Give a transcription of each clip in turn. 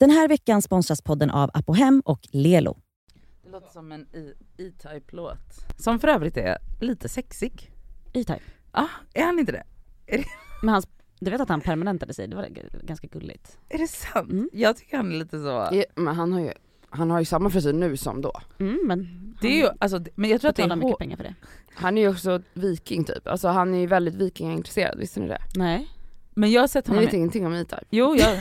Den här veckan sponsras podden av Apohem och Lelo. Det låter som en E-Type-låt. Som för övrigt är lite sexig. E-Type. Ja, är han inte det? Men hans, du vet att han permanentade sig, det var ganska gulligt. Är det sant? Mm. Jag tycker han är lite så... Ja, Men han har ju, han har ju samma frisyr nu som då. Mm, men Det är ju, alltså, det- men jag tror att det är mycket pengar för det. Han är ju också viking typ, alltså han är ju väldigt vikingaintresserad, visste ni det? Nej. Men jag har sett honom... vet i- ingenting om E-Type? Jo, jag...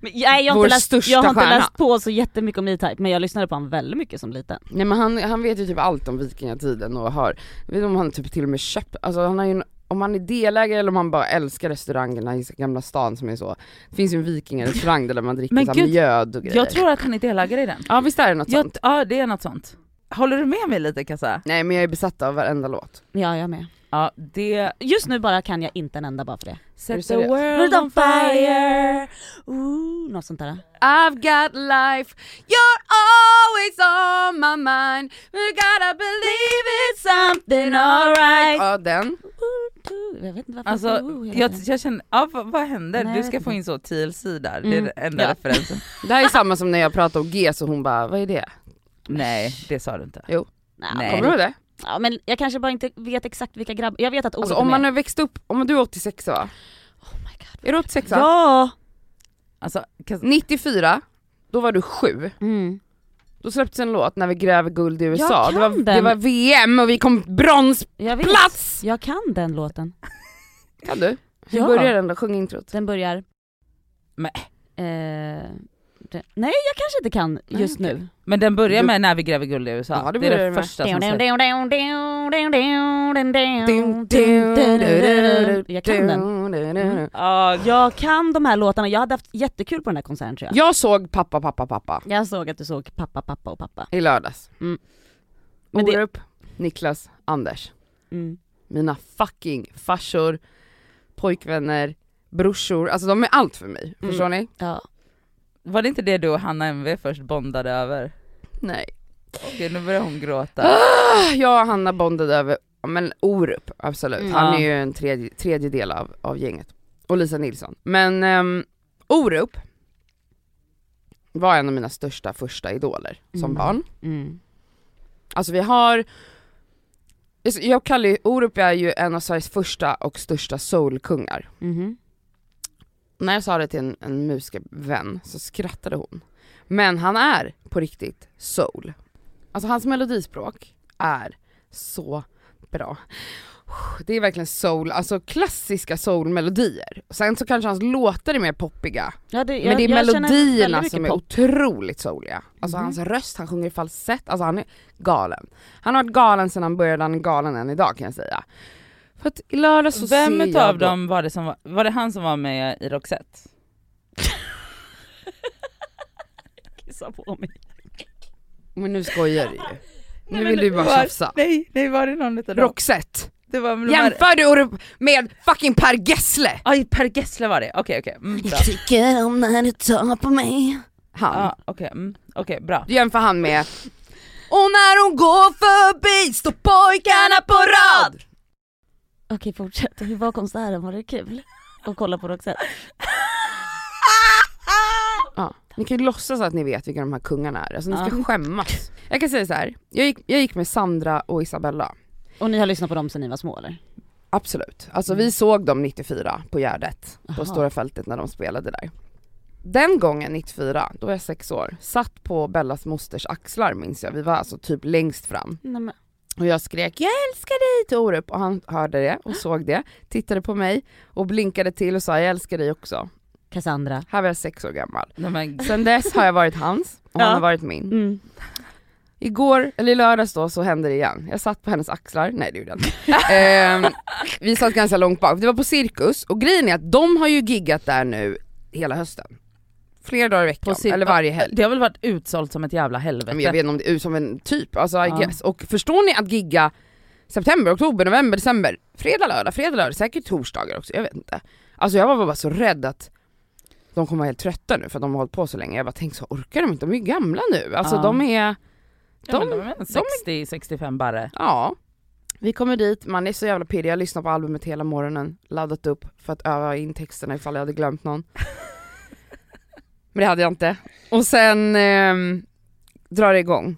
Men, nej jag har Vår inte, läst, största jag har inte stjärna. läst på så jättemycket om E-Type men jag lyssnade på honom väldigt mycket som liten. Nej men han, han vet ju typ allt om vikingatiden och har, jag vet inte om han typ till och med köpt, alltså han har ju om han är delägare eller om han bara älskar restaurangerna i Gamla stan som är så, det finns ju en vikingarestaurang där man dricker Men så här gud, mjöd och grejer. jag tror att han är delägare i den. Ja visst är det något Jag, sånt? ja, det är något sånt. Håller du med mig lite Kassa? Nej men jag är besatt av varenda låt. Ja jag med. Ja, det... Just nu bara kan jag inte en enda bara för det. Set the world on fire. Ooh, något sånt där. I've got life, you're always on my mind, you gotta believe it's something alright Ja den, Jag vet inte varför Alltså, jag jag, känner, ja, vad, vad händer? Nej, du ska vet få in så TLC där, det är Mm. den enda Ja. referensen. det här är samma som när jag pratade om G så hon bara, vad är det? Nej, det sa du inte. Nej, Nej. Kommer du ihåg det? Ja, men jag kanske bara inte vet exakt vilka grabbar, jag vet att Olof Alltså om man med. har växt upp, om du är 86 va? Oh my god. Är du 86 va? Ja! Alltså, Kassa- 94, då var du sju. Mm. Då släpptes en låt när vi gräver guld i USA. Det var, den. det var VM och vi kom bronsplats! Jag. Jag kan den låten. Kan du? Hur Ja. börjar den då? Sjung introt. Den börjar... Men- Eh, nej jag kanske inte kan Nej, just okej. nu. Men den börjar med När vi gräver guld i USA. Ja, det det är det med. första som sägs. Jag kan den. Ja, Jag kan de här låtarna, jag hade haft jättekul på den här konserten tror jag. Jag såg pappa, pappa, pappa Jag såg att du såg pappa, pappa och pappa. i lördags. Mm. Men det- Orup, Niklas, Anders. Mm. Mina fucking farsor, pojkvänner, brorsor, alltså de är allt för mig. Mm. Förstår ni? Ja. Var det inte det du och Hanna MV först bondade över? Nej. Okej nu börjar hon gråta. Ah, jag och Hanna bondade över, men Orup absolut, Mm. han är ju en tredje, tredje del av, av gänget. Och Lisa Nilsson. Men um, Orup var en av mina största första idoler som Mm. barn. Mm. Alltså vi har, jag kallar ju, Orup är ju en av Sveriges första och största soulkungar. Mhm. När jag sa det till en, en musikervän så skrattade hon. Men han är på riktigt soul. Alltså hans melodispråk är så bra. Det är verkligen soul, alltså klassiska soulmelodier. Sen så kanske hans låtar är mer poppiga. Ja, det, men det är jag melodierna som är pop. otroligt souliga. Alltså Mhm. hans röst, han sjunger i falsett, alltså han är galen. Han har varit galen sedan han började, han är galen än idag kan jag säga. För att i lördags så Vem ser jag utav då- dem var det som var, var det han som var med i Roxette? Kissa på mig. Men nu skojar du ju. Nu vill du bara tjafsa. Nej, nej var det någon utav dem? Roxette. Det var de här- Jämför du Orup med fucking Per Gessle? Aj, Per Gessle var det, okej okej, mm, bra. tycker om när du tar på mig. Han. Ja, okej, mm, okej bra. Du jämför han med Och när hon går förbi står pojkarna på rad Okej fortsätt, hur var konserten? Var det kul? Att kolla på Roxette? Ja, ni kan ju låtsas att ni vet vilka de här kungarna är, alltså ni ska skämmas. Jag kan säga så här. Jag, gick, jag gick med Sandra och Isabella, Och ni har lyssnat på dem sedan ni var små eller? absolut. Alltså vi såg dem 94 på Gärdet, på Aha. Stora fältet när de spelade där. Den gången, 94, då var jag sex år, satt på Bellas mosters axlar minns jag, vi var alltså typ längst fram. Nej, men, Och jag skrek 'Jag älskar dig' till Orup och han hörde det och såg det, tittade på mig och blinkade till och sa 'Jag älskar dig också' Cassandra. Här var jag sex år gammal. Men, Sen dess har jag varit hans och han Ja. har varit min. Mm. Igår, eller i lördags då, så hände det igen. Jag satt på hennes axlar, nej det gjorde jag inte. Ehm, vi satt ganska långt bak, det var på Cirkus och grejen är att de har ju giggat där nu hela hösten. Flera dagar i veckan, Cir- eller varje helg. det har väl varit utsålt som ett jävla helvete? Men jag vet inte om det är som en typ, alltså I Ja. guess. Och förstår ni att gigga september, oktober, november, december, fredag, lördag, fredag, lördag, säkert torsdagar också, jag vet inte. Alltså jag var bara så rädd att de kommer vara helt trötta nu för att de har hållit på så länge. Jag bara tänkte så orkar de inte? De är ju gamla nu. Alltså Ja. de är, ja, de- de är 60-65 barre. ja. Vi kommer dit, man är så jävla pirrig, jag lyssnar på albumet hela morgonen, laddat upp för att öva in texterna ifall jag hade glömt någon. Men det hade jag inte. Och sen ehm, drar det igång.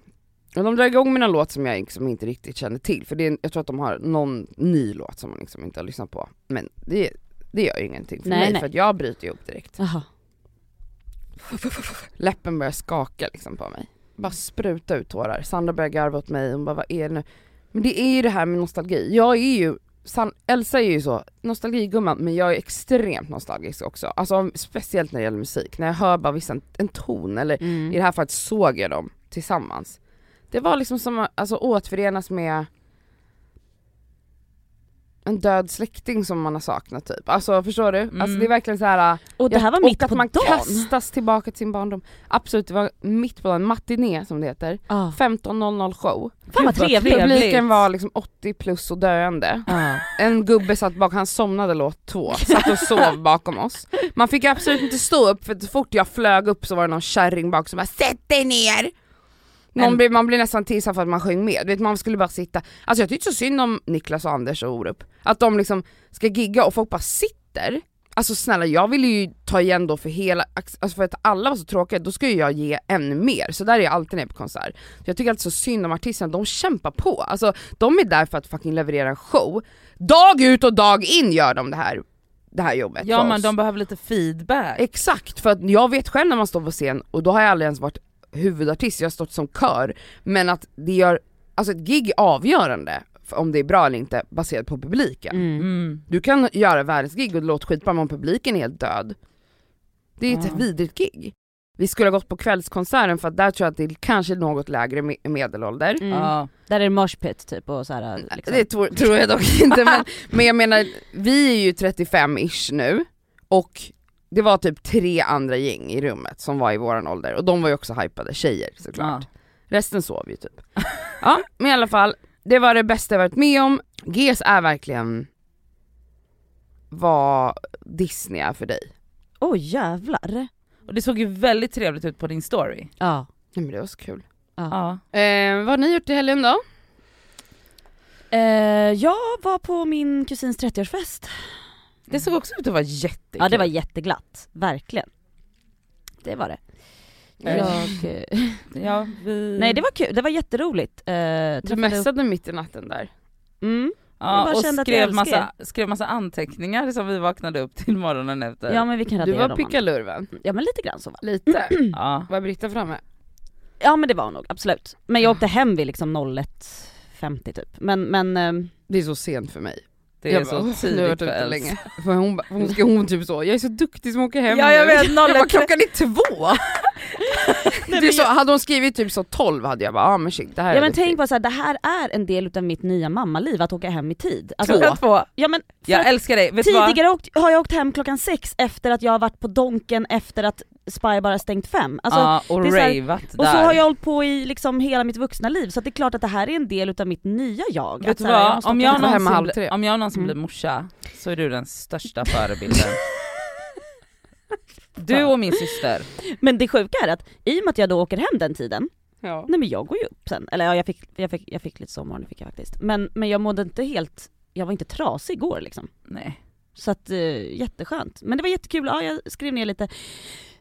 Och de drar igång med en låt som jag liksom inte riktigt känner till, för det är, jag tror att de har någon ny låt som man liksom inte har lyssnat på. Men det, det gör ju ingenting för Nej, mig, nej. för att jag bryter upp direkt. Jaha. Läppen börjar skaka liksom på mig. Bara spruta ut tårar. Sandra börjar garva åt mig, hon bara vad är det nu? Men det är ju det här med nostalgi. Jag är ju, San, Elsa är ju så nostalgigumman men jag är extremt nostalgisk också. Alltså speciellt när det gäller musik. När jag hör bara vissa, en ton eller Mm. i det här fallet såg jag dem tillsammans. Det var liksom som att alltså, återförenas med en död släkting som man har saknat typ. Alltså förstår du? Mm. Alltså det är verkligen så här. Och det här var och mitt att på man dagen. kastas tillbaka till sin barndom. Absolut, det var mitt på dagen, matiné som det heter. Ja. 15.00 show. Fan vad trevligt. Publiken var liksom 80 plus och döende. Ja. En gubbe satt bakom, han somnade låt två, satt och sov bakom oss. Man fick absolut inte stå upp för så fort jag flög upp så var det någon kärring bak som bara 'Sätt dig ner!' Men- blev, man blev nästan tillsatt för att man sjöng med, du vet, man skulle bara sitta. Alltså jag tyckte så synd om Niklas och Anders och Orup. Att de liksom ska gigga och folk bara sitter. Alltså snälla jag ville ju ta igen då för hela, alltså för att alla var så tråkiga, då ska ju jag ge ännu mer. Så där är jag alltid när jag är på konsert. Så jag tycker alltid så synd om artisterna, de kämpar på. Alltså de är där för att fucking leverera en show. Dag ut och dag in gör de det här, det här jobbet Ja men oss. de behöver lite feedback. Exakt, för att jag vet själv när man står på scen och då har jag aldrig ens varit huvudartist, jag har stått som kör. Men att det gör, alltså ett gig är avgörande om det är bra eller inte baserat på publiken. Mm. Mm. Du kan göra världens gig och det låter skitbra men om publiken är helt död, det är ett Ja. vidrigt gig. Vi skulle ha gått på kvällskonserten för att där tror jag att det är kanske något lägre me- medelålder. Mm. Ja. Där är det moshpit typ och så här, liksom. Det tror, tror jag dock inte men, men jag menar, vi är ju 35-ish nu och det var typ tre andra gäng i rummet som var i våran ålder och de var ju också hypade, tjejer såklart. Ja. Resten sov ju typ. Ja men i alla fall, det var det bästa jag varit med om. GES är verkligen vad Disney är för dig. Oj jävlar. Och det såg ju väldigt trevligt ut på din story. Ja. Nej men det var så kul. Ja. Eh, vad har ni gjort i helgen då? Eh, jag var på min kusins 30-årsfest. Det såg också ut att vara jättekul. Ja det var jätteglatt, verkligen. Det var det. Jag, eh, Ja, vi... nej det var kul, det var jätteroligt. Eh, Du träffade upp, messade mitt i natten där. mm, Jag Ja, och skrev massa, skrev massa anteckningar som vi vaknade upp till morgonen efter. ja men vi kan Du radera var dem. pickalurven. Ja men lite grann så va. Lite. Ja. Var Britta framme? Ja men det var hon nog, absolut. Men jag åkte hem vid liksom 01.50 typ. Men, men eh, Det är så sent för mig. Det är jag så bara, "Åh, tidigt för Elsa. länge. För hon, hon ska hon typ så, jag är så duktig som åker hem Ja jag vet, Jag bara, 01. klockan är två! det är så, hade hon skrivit typ så 12 hade jag bara, ah, men shit det här Ja är men tänk på så här, det här är en del utav mitt nya mammaliv, att åka hem i tid. Alltså, Klockan två. ja men Jag älskar dig, vet tidigare åkt, har jag åkt hem klockan sex efter att jag har varit på Donken efter att Spy bara stängt fem. Alltså, ja, och det är så här- och så har jag hållit på i liksom hela mitt vuxna liv så att det är klart att det här är en del utav mitt nya jag. Vet du vad, måste om jag, någonsin, halv bli- tre. om jag någonsin Mm. blir morsa så är du den största förebilden. Du och min syster. Men det sjuka är att i och med att jag då åker hem den tiden, Ja. nej men jag går ju upp sen. Eller ja, jag fick, jag fick, jag fick lite sovmorgon, fick jag faktiskt. Men, men jag mådde inte helt, jag var inte trasig igår liksom. Nej. Så att eh, jätteskönt. Men det var jättekul, ja jag skrev ner lite,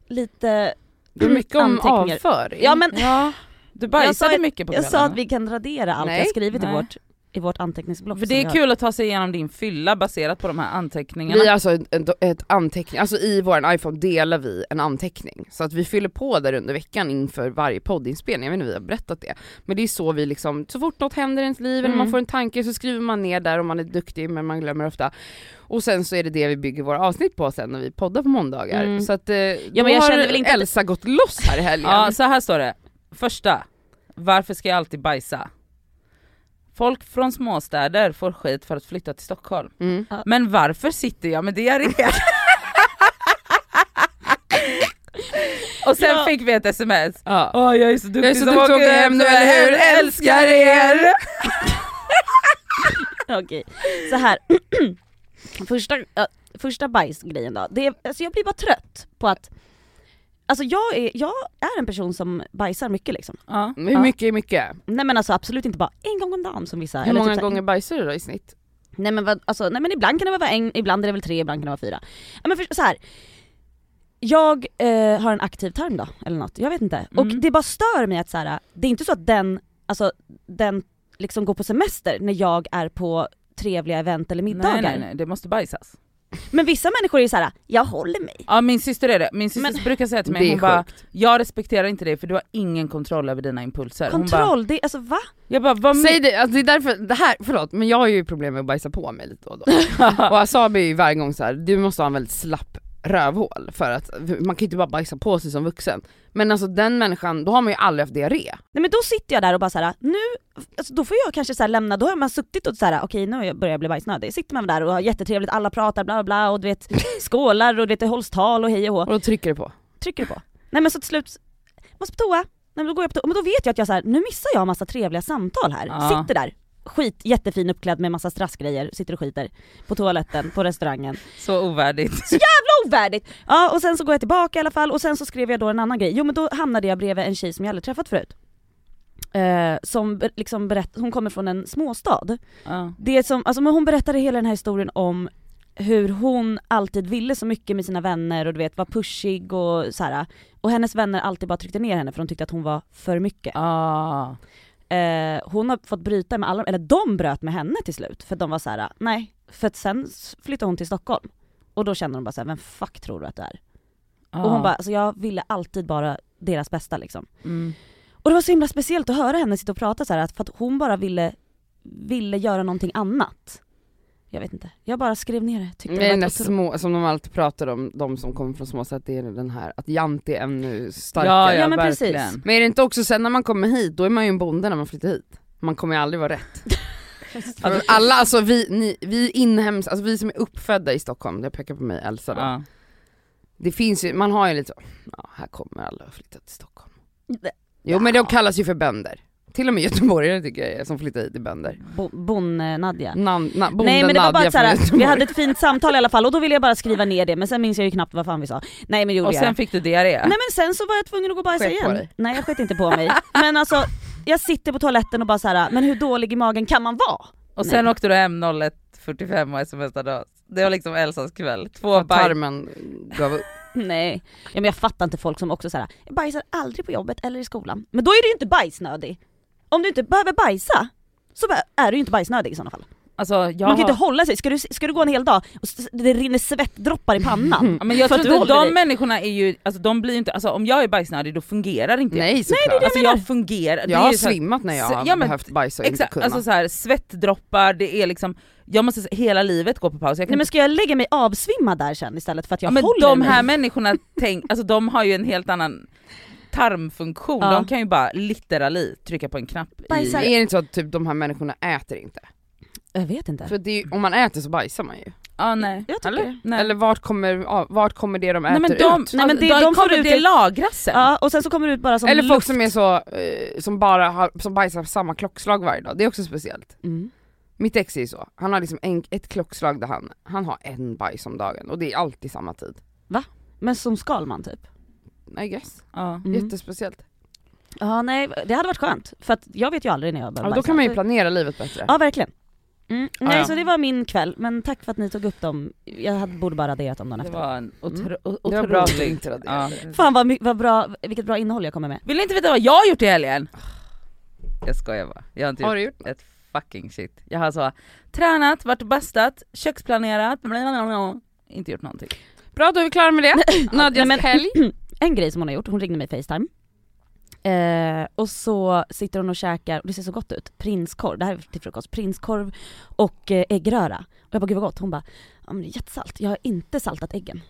lite Det är mycket om avföring. Ja men Ja, du bajsade sa- mycket på jag sa att vi kan radera allt Nej, jag skrivit i nej. vårt, i vårt anteckningsblock. För det är kul att ta sig igenom din fylla baserat på de här anteckningarna. Vi alltså ett, ett, anteckning, alltså i vår iPhone delar vi en anteckning. Så att vi fyller på där under veckan inför varje poddinspelning, jag vet inte om vi har berättat det. Men det är så vi liksom, så fort något händer i ens liv eller Mm. man får en tanke så skriver man ner där och man är duktig men man glömmer ofta. Och sen så är det det vi bygger våra avsnitt på sen när vi poddar på måndagar. Mm. Så att eh, men då jag har väl inte Elsa gått loss här i helgen. Ja, så här står det. Första, varför ska jag alltid bajsa? Folk från småstäder får skit för att flytta till Stockholm. Mm. Men varför sitter jag med diarré? Och sen Ja. fick vi ett sms. Ja. Åh jag är så duktig Jag är så som duktig åker hem nu, eller hur? Älskar er! Okej, så här. första, äh, första bajsgrejen då. Det är, alltså jag blir bara trött på att Alltså jag är, jag är en person som bajsar mycket liksom. Ja. Hur mycket är mycket? Nej men alltså absolut inte bara en gång om dagen som vissa. Hur många typ gånger bajsar du då i snitt? Nej men, vad, alltså, nej men ibland kan det vara en, ibland är det väl tre, ibland kan det vara fyra. Ja, men för, så här. jag eh, har en aktiv tarm då, eller något, jag vet inte. Och Mm. det bara stör mig att så här, det är inte så att den, alltså den liksom går på semester när jag är på trevliga event eller middagar. Nej nej nej, det måste bajsas. Men vissa människor är så här: jag håller mig. Ja min syster är det, min syster Men- brukar säga till mig, hon bara jag respekterar inte dig för du har ingen kontroll över dina impulser. Hon bara, Kontroll, det, alltså va? jag bara vad Säg det, alltså det är därför, det här, förlåt men jag har ju problem med att bajsa på mig lite då och då. Och Asabi är ju varje gång så här, du måste ha en väldigt slapp rövhål för att man kan ju inte bara bajsa på sig som vuxen. Men alltså den människan, då har man ju aldrig haft diarré. Nej men då sitter jag där och bara såhär, nu, alltså då får jag kanske så lämna, då har man suttit och såhär, okej nu har jag bli bajsnödig. Sitter man där och har jättetrevligt, alla pratar bla bla och du vet skålar och du vet det hålls tal och hej och hå. Och då trycker det på. Trycker du på? Nej men så till slut, måste på toa, Nej, men då går jag på toa, men då vet jag att jag så här, nu missar jag massa trevliga samtal här. Ja. Sitter där, skit, jättefin uppklädd med massa strassgrejer, sitter och skiter på toaletten, på restaurangen. Så ovärdigt. Ovärdigt! Ja och sen så går jag tillbaka i alla fall och sen så skrev jag då en annan grej. Jo men då hamnade jag bredvid en tjej som jag aldrig träffat förut. Eh, som liksom berätt, hon kommer från en småstad. Ja. Det som, alltså men hon berättade hela den här historien om hur hon alltid ville så mycket med sina vänner och du vet var pushig och så här. Och hennes vänner alltid bara tryckte ner henne för de tyckte att hon var för mycket. Ah. Eh, hon har fått bryta med alla, eller de bröt med henne till slut för de var så här: nej. För att sen flyttade hon till Stockholm. Och då kände de bara såhär, vem fuck tror du att du är? Ah. Och hon bara, alltså jag ville alltid bara deras bästa liksom. mm. Och det var så himla speciellt att höra henne sitta och prata så här, att för att hon bara ville, ville göra någonting annat. Jag vet inte, jag bara skrev ner det. Tyckte Det är den det var små, som de alltid pratar om, de som kommer från små städer, det är den här att Jante är ännu starkare. Ja, ja, Ja, men precis. verkligen. Men är det inte också sen när man kommer hit, då är man ju en bonde när man flyttar hit. Man kommer ju aldrig vara rätt. För alla, alltså vi, ni, vi inhems, alltså vi som är uppfödda i Stockholm, jag pekar på mig Elsa då. Ja. Det finns ju, man har ju lite så, ja här kommer alla att flytta till Stockholm. Det- Jo men de kallas ju för bönder. Till och med göteborgare tycker jag som flyttar hit är bönder. Bo, Bon-Nadja. Nan, na, bonden Nej men det var bara såhär, vi hade ett fint samtal i alla fall och då ville jag bara skriva ner det men sen minns jag ju knappt vad fan vi sa. Nej men det gjorde Och jag. sen fick du diarré. Nej men sen så var jag tvungen att gå och bajsa Sket på igen. dig? Nej jag sket inte på mig. Men alltså, jag sitter på toaletten och bara såhär, men hur dålig i magen kan man vara? och sen Nej. åkte du hem 01.45 och smsade oss. Det var liksom Elsas kväll. Två bajs. tarmen gav upp. Nej, ja, men jag fattar inte folk som också såhär, jag bajsar aldrig på jobbet eller i skolan. Men då är du ju inte bajsnödig. Om du inte behöver bajsa, så är du ju inte bajsnödig i sådana fall. Alltså jag Man kan har... inte hålla sig, ska du, ska du gå en hel dag och det rinner svettdroppar i pannan? Ja, men jag tror inte, de dig. människorna är ju, alltså de blir inte, alltså om jag är bajsnödig då fungerar inte jag. Nej såklart. Alltså jag fungerar, det jag är har ju så här- svimmat när jag har ja, men- behövt bajsa och inte Exakt, kunna. alltså så här, svettdroppar, det är liksom, jag måste hela livet går på paus. Jag kan Nej men ska jag lägga mig avsvimmad där sen istället för att jag ja, men håller de mig? här människorna, tänk, alltså de har ju en helt annan tarmfunktion, Ja. de kan ju bara literally trycka på en knapp i... är det inte så att typ, de här människorna äter inte? Jag vet inte. För det är, om man äter så bajsar man ju. Ja nej. Jag tycker Eller? det. nej. Eller vart kommer, ja, vart kommer det de äter Nej men de, ut? Nej, men alltså, det- de, de kommer ut det lagras sen. Ja och sen så kommer det ut bara som Eller folk luft. som är så, eh, som bara har, som bajsar samma klockslag varje dag, det är också speciellt. Mm. Mitt ex är ju så, han har liksom en, ett klockslag där han, han har en bajs om dagen och det är alltid samma tid. Men som Skalman typ. I guess. Ja. Mm. Jättespeciellt. Ja nej, det hade varit skönt. För att jag vet ju aldrig när jag Ja, behöver då bajsa. kan man ju planera livet bättre. Ja verkligen. Mm. Nej ja. så det var min kväll, men tack för att ni tog upp dem. Jag hade, borde bara raderat dem dagen Det efter. var en otro, Mm. Det var bra raderade. Ja. Fan vad, vad bra, vilket bra innehåll jag kommer med. Vill ni inte veta vad jag har gjort i helgen? Jag skojar bara, jag har inte Har gjort du gjort? ett fucking shit. Jag har så tränat, varit bastat, köksplanerat, blablabla. inte gjort någonting. Bra, då är vi klara med det. Nadjas helg. En grej som hon har gjort, hon ringde mig Facetime. Eh, och så sitter hon och käkar, och det ser så gott ut, prinskorv, det här är till frukost, prinskorv och eh, äggröra. Och jag bara gud vad gott, hon bara, ja men det är jättesalt, jag har inte saltat äggen.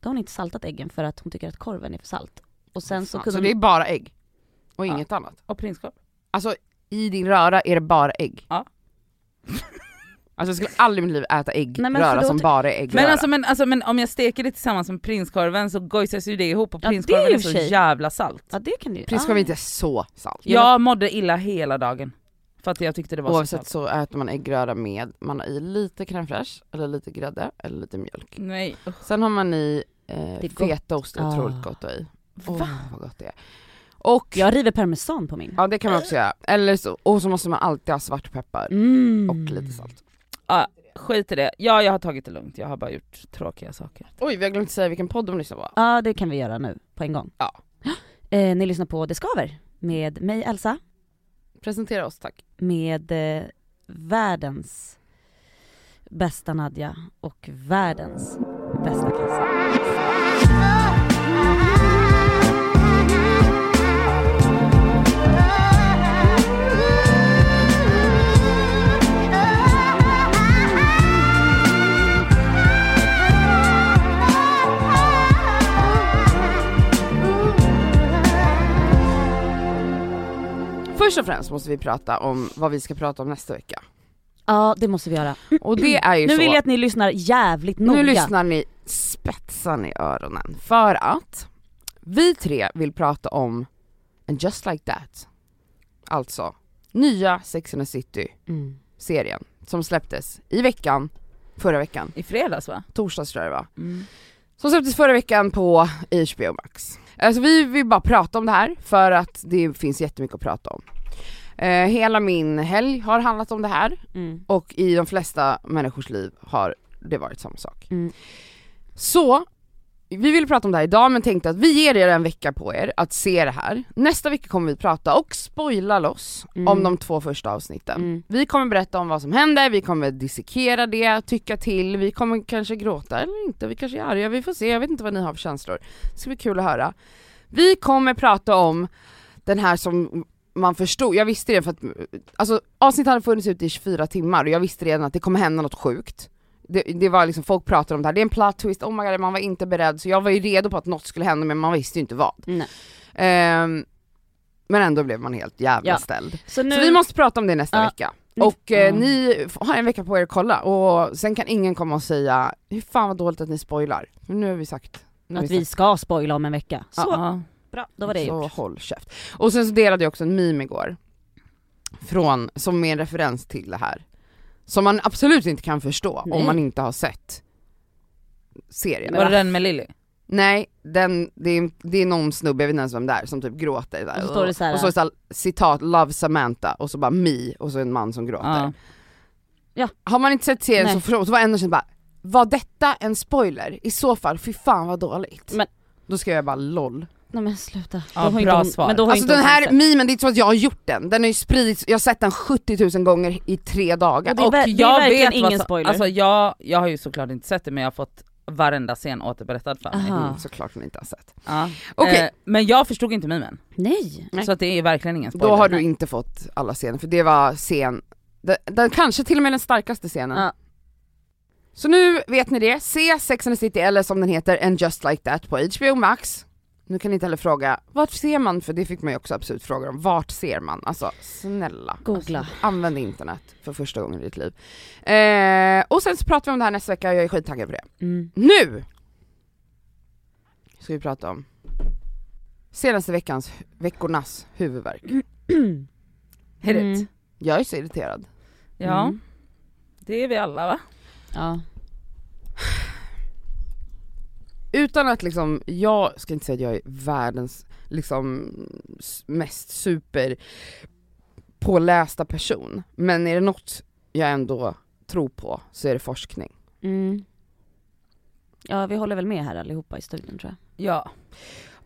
Då har hon inte saltat äggen för att hon tycker att korven är för salt. Och sen så kunde så hon... det är bara ägg? Och Ja. inget annat? Och prinskorv. Alltså i din röra är det bara ägg? Ja. Alltså jag skulle aldrig i mitt liv äta ägg, Nej, men för röra då som bara är ägg Men alltså, men alltså men om jag steker det tillsammans med prinskorven så gojsas ju det ihop och Ja, det är prinskorven är för så sig. jävla salt. Ja det kan du ju. Prinskorv är ah. inte så salt. Jag mådde illa hela dagen. För att jag tyckte det var så Oavsett så äter man äggröra med, man har i lite crème fraîche, eller lite grädde, eller lite mjölk. Nej. usch. Sen har man i eh, är fetaost, är otroligt Ah. gott att i. Åh Va? vad gott det är. Och, Jag river parmesan på min. ja det kan man också göra. Eller så, och så måste man alltid ha svartpeppar Mm. och lite salt. Ja, skit i det. Ja jag har tagit det lugnt, jag har bara gjort tråkiga saker. Oj vi har glömt säga vilken podd de lyssnar på. Ja det kan vi göra nu, på en gång. Ja. Eh, ni lyssnar på Det Skaver med mig Elsa, Presentera oss tack. med eh, världens bästa Nadja och världens bästa Kassa. Och främst måste vi prata om vad vi ska prata om nästa vecka. Ja det måste vi göra. Och det är ju Nu så, vill jag att ni lyssnar jävligt noga. nu lyssnar ni spetsan i öronen. För att vi tre vill prata om And just like that. Alltså, nya Sex and the City Mm. som släpptes i veckan, förra veckan, I fredags va? torsdags tror jag det var. Mm. Som släpptes förra veckan på HBO Max. Alltså vi vill bara prata om det här för att det finns jättemycket att prata om. Eh, hela min helg har handlat om det här Mm. och i de flesta människors liv har det varit samma sak. Mm. Så, vi vill prata om det här idag men tänkte att vi ger er en vecka på er att se det här. Nästa vecka kommer vi prata och spoila loss Mm. om de två första avsnitten. Mm. Vi kommer berätta om vad som händer, vi kommer dissekera det, tycka till, vi kommer kanske gråta eller inte, vi kanske är arga, vi får se, jag vet inte vad ni har för känslor. Det ska bli kul att höra. Vi kommer prata om den här som man förstod, jag visste det för att, alltså avsnittet hade funnits ute i 24 timmar och jag visste redan att det kommer hända något sjukt. Det, det var liksom, folk pratade om det här, det är en plot twist, oh my god man var inte beredd, så jag var ju redo på att något skulle hända men man visste ju inte vad. Nej. Ehm, men ändå blev man helt jävla Ja. ställd. Så nu, Så vi måste prata om det nästa Ja. vecka. Och eh, ni har en vecka på er att kolla och sen kan ingen komma och säga hur fan vad dåligt att ni spoilar. Nu har vi sagt. Har att vi sagt. ska spoila om en vecka. Så, Ja. Bra, då var det Så gjort. håll käft. Och sen så delade jag också en meme igår. Från, som med en referens till det här. Som man absolut inte kan förstå Nej. om man inte har sett serien. Var det den med Lilly? Nej, den, det, är, det är någon snubbe, jag vet inte ens vem det är, som typ gråter. Där. Och så står det så här- och så är det så här, citat, love Samantha, och så bara me, och så en man som gråter. Ja. Har man inte sett serien Nej. så, förstå, så var ändå känt bara, var detta en spoiler? I så fall, fy fan vad dåligt. Men- Då ska jag bara LOL. Nej men sluta. Ja, har inte bra hon- svar. Men då har Alltså inte den här sett. memen, det är inte så att jag har gjort den, den har ju spridits, jag har sett den 70 000 gånger i tre dagar. Ja, det är Och det är jag verkligen vet vad ingen som- spoiler. Alltså jag, jag har ju såklart inte sett det men jag har fått varenda scen återberättad för mig. Aha. Mm, såklart ni inte har sett. Ja. Okej. Eh, men jag förstod inte memen, Nej. Nej. så att det är verkligen ingen spoiler. Då har du inte fått alla scener, för det var scen, den, den kanske till och med den starkaste scenen. Ja. Så nu vet ni det, se Sex and the City eller som den heter, And just like that på HBO Max. Nu kan ni inte heller fråga, vart ser man? För det fick man ju också absolut frågor om, vart ser man? Alltså snälla. Googla. Alltså, använd internet för första gången i ditt liv. Eh, och sen så pratar vi om det här nästa vecka, jag är skittaggad på det. Mm. Nu! Ska vi prata om senaste veckans, veckornas huvudvärk. Hit Mm. Jag är så irriterad. Ja, Mm. det är vi alla va? Ja. Utan att liksom, jag ska inte säga att jag är världens liksom mest super pålästa person, men är det något jag ändå tror på så är det forskning. Mm. Ja vi håller väl med här allihopa i studion tror jag. Ja.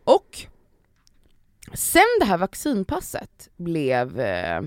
Och sen det här vaccinpasset blev, eh,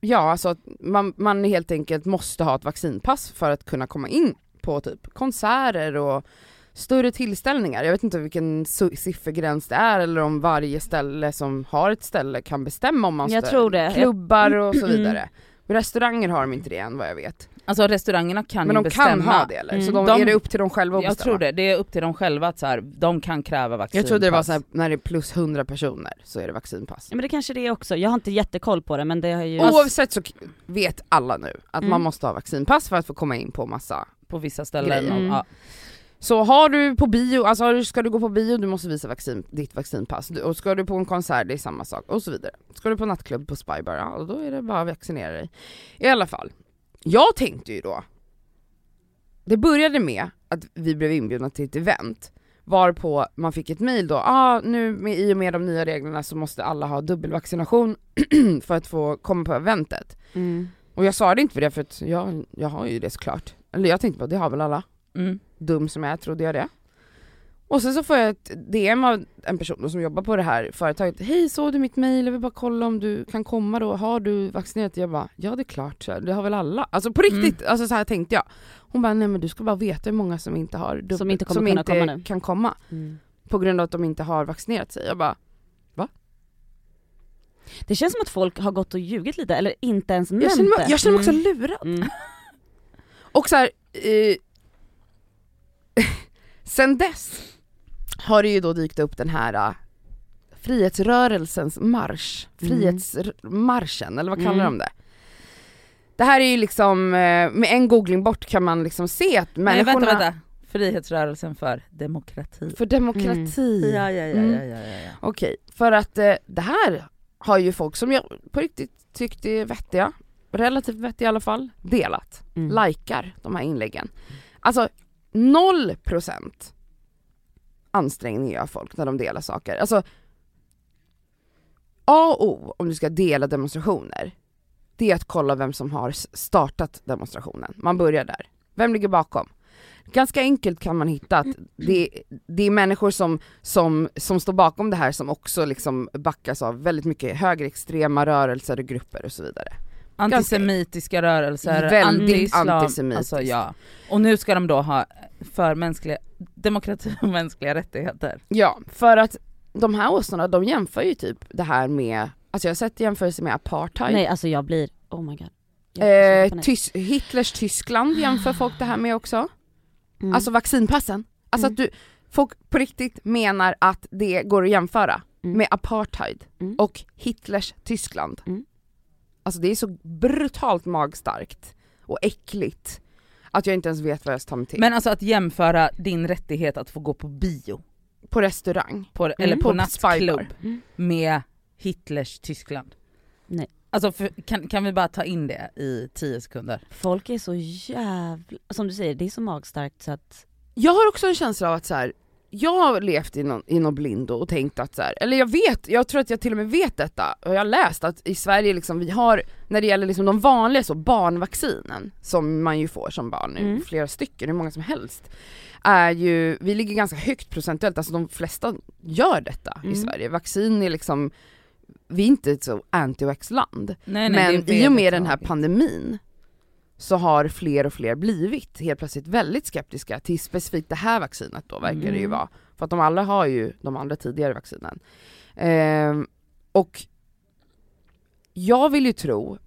ja alltså att man, man helt enkelt måste ha ett vaccinpass för att kunna komma in på typ konserter och större tillställningar. Jag vet inte vilken siffergräns det är eller om varje ställe som har ett ställe kan bestämma om man Jag stör- tror det. Klubbar och så Mm. vidare. Restauranger har de inte det än vad jag vet. Alltså restaurangerna kan Men de bestämma. kan ha det eller? Så Mm. de, De- är det upp till dem själva att Jag bestämma? tror det, det är upp till dem själva att så här, de kan kräva vaccinpass. Jag trodde det var så här, när det är plus 100 personer så är det vaccinpass. Ja men det kanske det är också, jag har inte jättekoll på det men det har ju... Oavsett så vet alla nu att Mm. man måste ha vaccinpass för att få komma in på massa. På vissa ställen. Grejer. Och, Mm. ja. Så har du på bio, alltså ska du gå på bio, du måste visa vaccin, ditt vaccinpass. Och ska du på en konsert, det är samma sak och så vidare. Ska du på nattklubb på Spybar, ja då är det bara att vaccinera dig. I alla fall, jag tänkte ju då, det började med att vi blev inbjudna till ett event varpå man fick ett mail då, ah, nu med, i och med de nya reglerna så måste alla ha dubbelvaccination för att få komma på eventet. Mm. Och jag sa det inte för det för att jag, jag har ju det såklart. Eller jag tänkte på det har väl alla. Mm. Dum som jag är trodde jag det. Och sen så får jag ett DM av en person som jobbar på det här företaget. Hej såg du mitt mail? Jag vill bara kolla om du kan komma då. Har du vaccinerat? Jag bara, ja det är klart, det har väl alla. Alltså på riktigt, Mm. alltså så här tänkte jag. Hon bara, nej men du ska bara veta hur många som inte har dubbel- Som inte kommer som kunna inte komma nu. kan komma. Mm. På grund av att de inte har vaccinerat sig. Jag bara, Det känns som att folk har gått och ljugit lite, eller inte ens nämnt jag känner, det. jag känner mig också Mm. lurad. Mm. Och så här, eh, sen dess har det ju då dykt upp den här eh, frihetsrörelsens marsch, Mm. frihetsmarschen eller vad kallar Mm. de det? Det här är ju liksom, eh, med en googling bort kan man liksom se att Nej människorna vänta, vänta. Frihetsrörelsen för demokrati. för demokrati. Ja, ja, ja, Mm. ja, ja, ja, ja. Okej, för att eh, det här har ju folk som jag på riktigt tyckte är vettiga, relativt vettiga i alla fall, delat. Mm. Likar de här inläggen. Alltså 0% ansträngning gör folk när de delar saker. Alltså A och O om du ska dela demonstrationer, det är att kolla vem som har startat demonstrationen. Man börjar där. Vem ligger bakom? Ganska enkelt kan man hitta att det, det är människor som, som, som står bakom det här som också liksom backas av väldigt mycket högerextrema rörelser och grupper och så vidare. Antisemitiska rörelser, Väldigt anti-islam, alltså ja. Och nu ska de då ha för mänskliga, demokrati och mänskliga rättigheter. Ja, för att de här åsnorna de jämför ju typ det här med, alltså jag har sett jämförelser med apartheid. Nej alltså jag blir, oh my god. Eh. Tys- Hitlers Tyskland jämför folk det här med också. Mm. Alltså vaccinpassen. Alltså Mm. att du, folk på riktigt menar att det går att jämföra Mm. med apartheid Mm. och Hitlers Tyskland. Mm. Alltså det är så brutalt magstarkt och äckligt att jag inte ens vet vad jag ska ta mig till. Men alltså att jämföra din rättighet att få gå på bio, på restaurang. på, eller på, på nattklubb. Mm. med Hitlers Tyskland. Nej. Alltså för, kan, kan vi bara ta in det i 10 sekunder? Folk är så jävla, som du säger, det är så magstarkt så att, Jag har också en känsla av att så här, jag har levt i någon, i någon blindo och tänkt att så här, eller jag vet, jag tror att jag till och med vet detta, och jag har läst att i Sverige liksom vi har, när det gäller liksom de vanliga så barnvaccinen, som man ju får som barn, Mm. flera stycken, hur många som helst, är ju, vi ligger ganska högt procentuellt, alltså de flesta gör detta i Mm. Sverige. Vaccin är liksom, vi är inte ett så anti-vax-land. Men i och med den här pandemin så har fler och fler blivit helt plötsligt väldigt skeptiska till specifikt det här vaccinet då verkar det ju Mm. vara. För att de alla har ju de andra tidigare vaccinen. Ehm, och jag vill ju tro,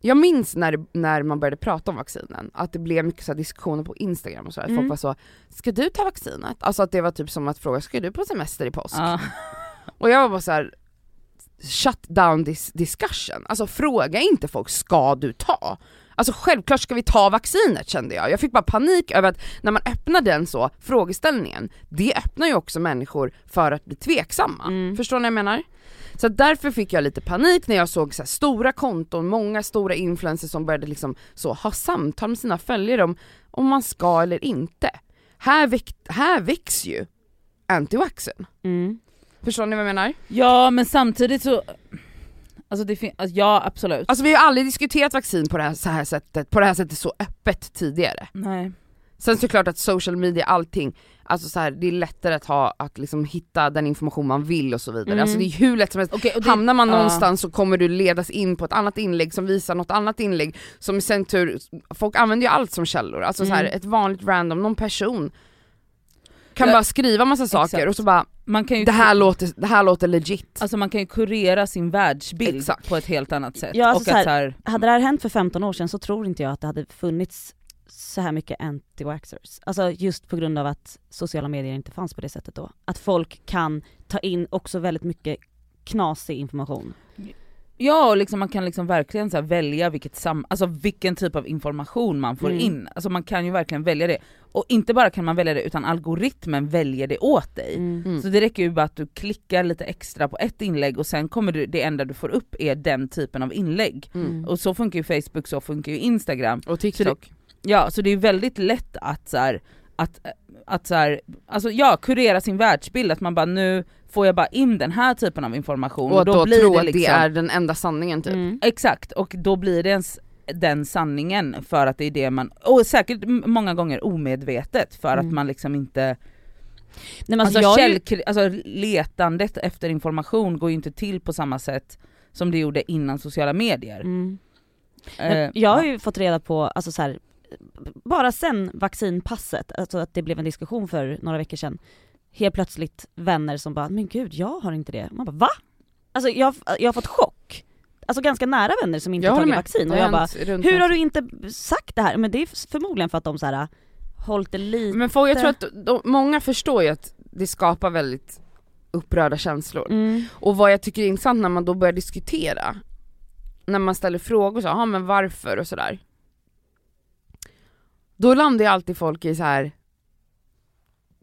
jag minns när, när man började prata om vaccinen, att det blev mycket så diskussioner på Instagram och så. Mm. Folk var så, ska du ta vaccinet? Alltså att det var typ som att fråga, ska du på semester i påsk? Ja. Och jag var bara så här. shut down this discussion. Alltså fråga inte folk, ska du ta? Alltså självklart ska vi ta vaccinet kände jag. Jag fick bara panik över att när man öppnar den så, frågeställningen, det öppnar ju också människor för att bli tveksamma. Mm. Förstår ni vad jag menar? Så därför fick jag lite panik när jag såg så stora konton, många stora influencers som började liksom så ha samtal med sina följare om om man ska eller inte. Här, väck, här väcks ju anti-vaxxen. mm. Förstår ni vad jag menar? ja men samtidigt så, alltså det finns, alltså, ja absolut. Alltså vi har aldrig diskuterat vaccin på det här, så här sättet, på det här sättet så öppet tidigare. Nej. Sen såklart att social media, allting, alltså så här, det är lättare att ha, att liksom hitta den information man vill och så vidare. Mm. Alltså det är hur lätt som helst. Och det, Hamnar man ja. någonstans så kommer du ledas in på ett annat inlägg som visar något annat inlägg som i sin tur, folk använder ju allt som källor, alltså så här, Mm. ett vanligt random, någon person kan bara skriva massa saker exakt. och så bara, man kan ju det här låter, det här låter legit. Alltså man kan ju kurera sin världsbild Exakt. på ett helt annat sätt. Ja, alltså och så här- att så här, Hade det här hänt för 15 år sedan så tror inte jag att det hade funnits så här mycket anti-waxers. Alltså just på grund av att sociala medier inte fanns på det sättet då. Att folk kan ta in också väldigt mycket knasig information. Ja och liksom man kan liksom verkligen så här välja vilket sam, alltså vilken typ av information man får Mm. in. Alltså man kan ju verkligen välja det. Och inte bara kan man välja det utan algoritmen väljer det åt dig. Mm. Så det räcker ju bara att du klickar lite extra på ett inlägg och sen kommer du, det enda du får upp är den typen av inlägg. Mm. Och så funkar ju Facebook, så funkar ju Instagram. Och TikTok. Ja så det är väldigt lätt att så här, att, att så här, alltså ja, kurera sin världsbild, att man bara nu får jag bara in den här typen av information Och att då, blir tro det att liksom, det är den enda sanningen typ. Mm. Exakt, och då blir det ens den sanningen för att det är det man, och säkert många gånger omedvetet för att Mm. man liksom inte, Nej, men alltså, alltså, jag är ju- källkri- alltså letandet efter information går ju inte till på samma sätt som det gjorde innan sociala medier. Mm. Eh, jag har ja. ju fått reda på, alltså så här, bara sen vaccinpasset, alltså att det blev en diskussion för några veckor sedan, helt plötsligt vänner som bara 'men gud jag har inte det' Man bara 'va?' Alltså jag, jag har fått chock. Alltså ganska nära vänner som inte Jag tagit med. vaccin och jag bara Hur har du inte sagt det här? Men det är förmodligen för att de så här hållit det lite... Men folk, jag tror att de, många förstår ju att det skapar väldigt upprörda känslor. Mm. Och vad jag tycker är intressant när man då börjar diskutera, när man ställer frågor så, ja men varför och sådär. Då landar ju alltid folk i så här.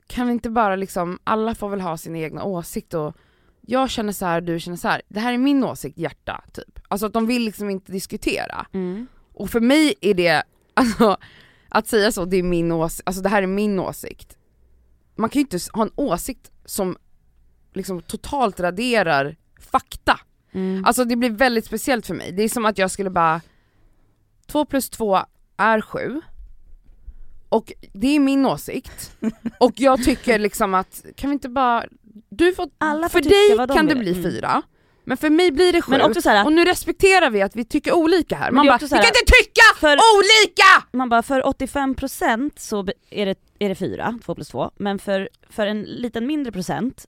kan vi inte bara liksom, alla får väl ha sin egna åsikt och jag känner så här, du känner så här. det här är min åsikt hjärta, typ. Alltså att de vill liksom inte diskutera. Mm. Och för mig är det, alltså att säga så, det är min åsikt, alltså det här är min åsikt. Man kan ju inte ha en åsikt som liksom totalt raderar fakta. Mm. Alltså det blir väldigt speciellt för mig. Det är som att jag skulle bara, 2 plus 2 är 7. Och det är min åsikt. Och jag tycker liksom att, kan vi inte bara, du får, Alla får för dig de kan det bli Mm. 4. Men för mig blir det 7. Men också så här, Och nu respekterar vi att vi tycker olika här. Man bara, vi kan inte tycka för, olika! man bara för 85% så är det, är det 4, 2 plus 2, men för, för en liten mindre procent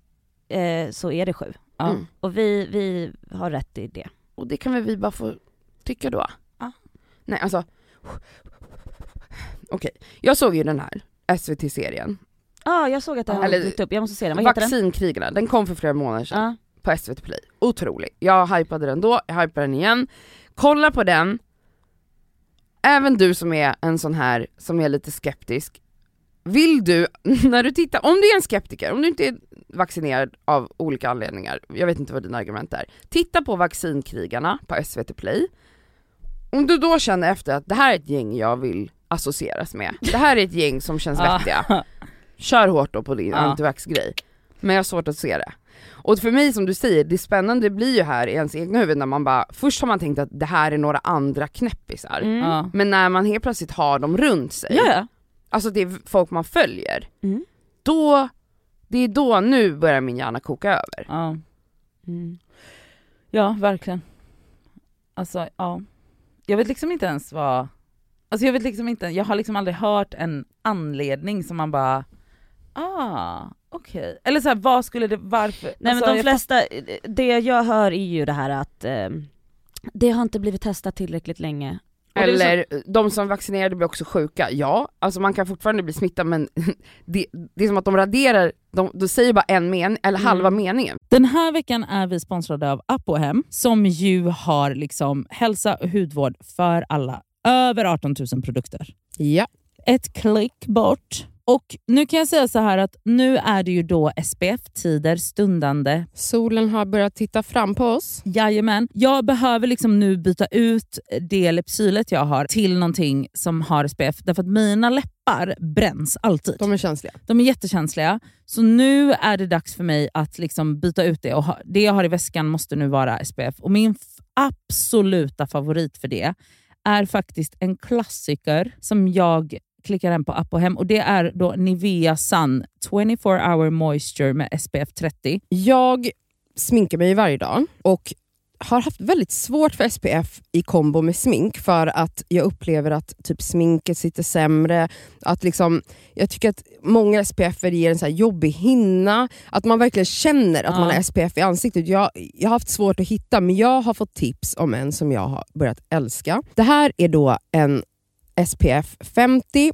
eh, så är det 7. Ja. Mm. Och vi, vi har rätt i det. Och det kan väl vi bara få tycka då? Ja. Nej alltså, okej. Jag såg ju den här SVT-serien, Ja ah, jag såg att det har dykt upp, jag måste se den, vad heter den? Vaccinkrigarna, den kom för flera månader sedan Ja. på SVT Play. Otrolig. Jag hypade den då, jag hypar den igen. Kolla på den. Även du som är en sån här, som är lite skeptisk. Vill du, när du tittar, om du är en skeptiker, om du inte är vaccinerad av olika anledningar, jag vet inte vad dina argument är. Titta på Vaccinkrigarna på SVT Play. Om du då känner efter att det här är ett gäng jag vill associeras med, det här är ett gäng som känns Ja. vettiga. Kör hårt då på din Ja. antivax-grej. Men jag har svårt att se det. Och för mig som du säger, det spännande blir ju här i ens egna huvud när man bara, först har man tänkt att det här är några andra knäppisar. Mm. Men när man helt plötsligt har dem runt sig, Ja, ja. alltså det är folk man följer, Mm. då, det är då nu börjar min hjärna koka över. Ja. Mm. ja, verkligen. Alltså ja. Jag vet liksom inte ens vad, alltså jag vet liksom inte, jag har liksom aldrig hört en anledning som man bara, ah, okej. Eller såhär, vad skulle det, varför? Nej Alltså, men de jag flesta, det jag hör är ju det här att eh, det har inte blivit testat tillräckligt länge. Är så- Eller de som vaccinerade blir också sjuka, ja, alltså man kan fortfarande bli smittad men det, det är som att de raderar, de, de säger bara en mening, eller Mm. halva meningen. Den här veckan är vi sponsrade av Apohem som ju har liksom hälsa och hudvård för alla. Över 18 000 produkter. Ja. Ett klick bort. Och nu kan jag säga så här att nu är det ju då SPF-tider stundande. Solen har börjat titta fram på oss. Jajamän. Jag behöver liksom nu byta ut det Lypsylet jag har till någonting som har SPF därför att mina läppar bränns alltid. De är känsliga. De är jättekänsliga, så nu är det dags för mig att liksom byta ut det. Och ha, det jag har i väskan måste nu vara SPF. Och Min absoluta favorit för det är faktiskt en klassiker som jag klickar hem på app och hem och det är då Nivea Sun 24 hour moisture med SPF 30. Jag sminkar mig varje dag och har haft väldigt svårt för SPF i kombo med smink för att jag upplever att typ sminket sitter sämre. Att liksom, jag tycker att många SPF ger en så jobbig hinna, att man verkligen känner att Ja. man har SPF i ansiktet. Jag, jag har haft svårt att hitta men jag har fått tips om en som jag har börjat älska. Det här är då en SPF 50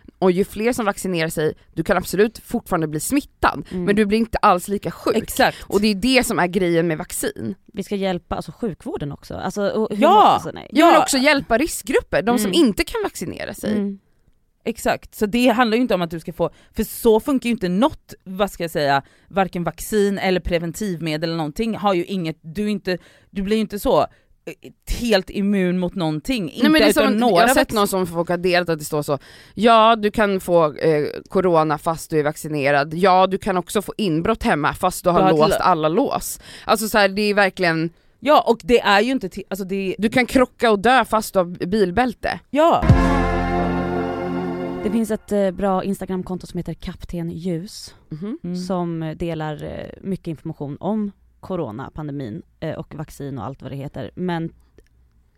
och ju fler som vaccinerar sig, du kan absolut fortfarande bli smittad, Mm. men du blir inte alls lika sjuk. Exakt. Och det är det som är grejen med vaccin. Vi ska hjälpa alltså, sjukvården också. Alltså, och hur Ja! alltså, nej. Ja, men också hjälpa riskgrupper, de som Mm. inte kan vaccinera sig. Mm. Exakt, så det handlar ju inte om att du ska få, för så funkar ju inte något, vad ska jag säga, varken vaccin eller preventivmedel eller någonting har ju inget, du, inte, du blir ju inte så helt immun mot någonting. Nej, men det är som, jag har sett någon som folk har delat att det står så, ja du kan få eh, corona fast du är vaccinerad, ja du kan också få inbrott hemma fast du har Du har låst alla lås. Alltså så här, det är verkligen, Ja och det är ju inte, till, alltså det, du kan krocka och dö fast du har bilbälte. ja. Det finns ett eh, bra Instagramkonto som heter Kapten Ljus Mhm. Mm. som eh, delar eh, mycket information om corona, pandemin eh, och vaccin och allt vad det heter. Men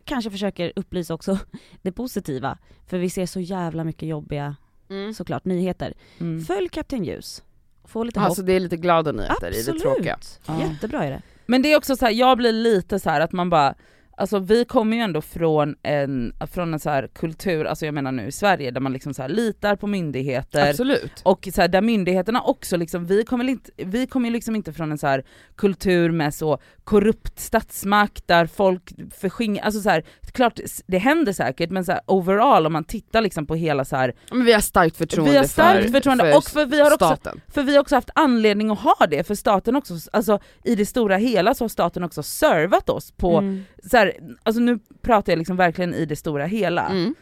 kanske försöker upplysa också det positiva. För vi ser så jävla mycket jobbiga, Mm. såklart, nyheter. Mm. Följ Kapten Ljus. Få lite Alltså hopp. det är lite glada nyheter i det Absolut. tråkiga. Ja. Jättebra är det. Men det är också så här, jag blir lite så här att man bara, alltså vi kommer ju ändå från en, från en så här kultur, alltså jag menar nu i Sverige, där man liksom så litar på myndigheter, Absolut. och så här, där myndigheterna också, liksom, vi kommer inte, vi kommer ju liksom inte från en så kultur med så korrupt statsmakt där folk förskingrar, alltså så här, klart det händer säkert men så här, overall om man tittar liksom på hela så här, Men vi har starkt förtroende, vi har starkt för, förtroende för och för vi har också staten. för vi har också haft anledning att ha det, för staten också, alltså i det stora hela så har staten också servat oss på, Mm. Så här, alltså nu pratar jag liksom verkligen i det stora hela. Mm.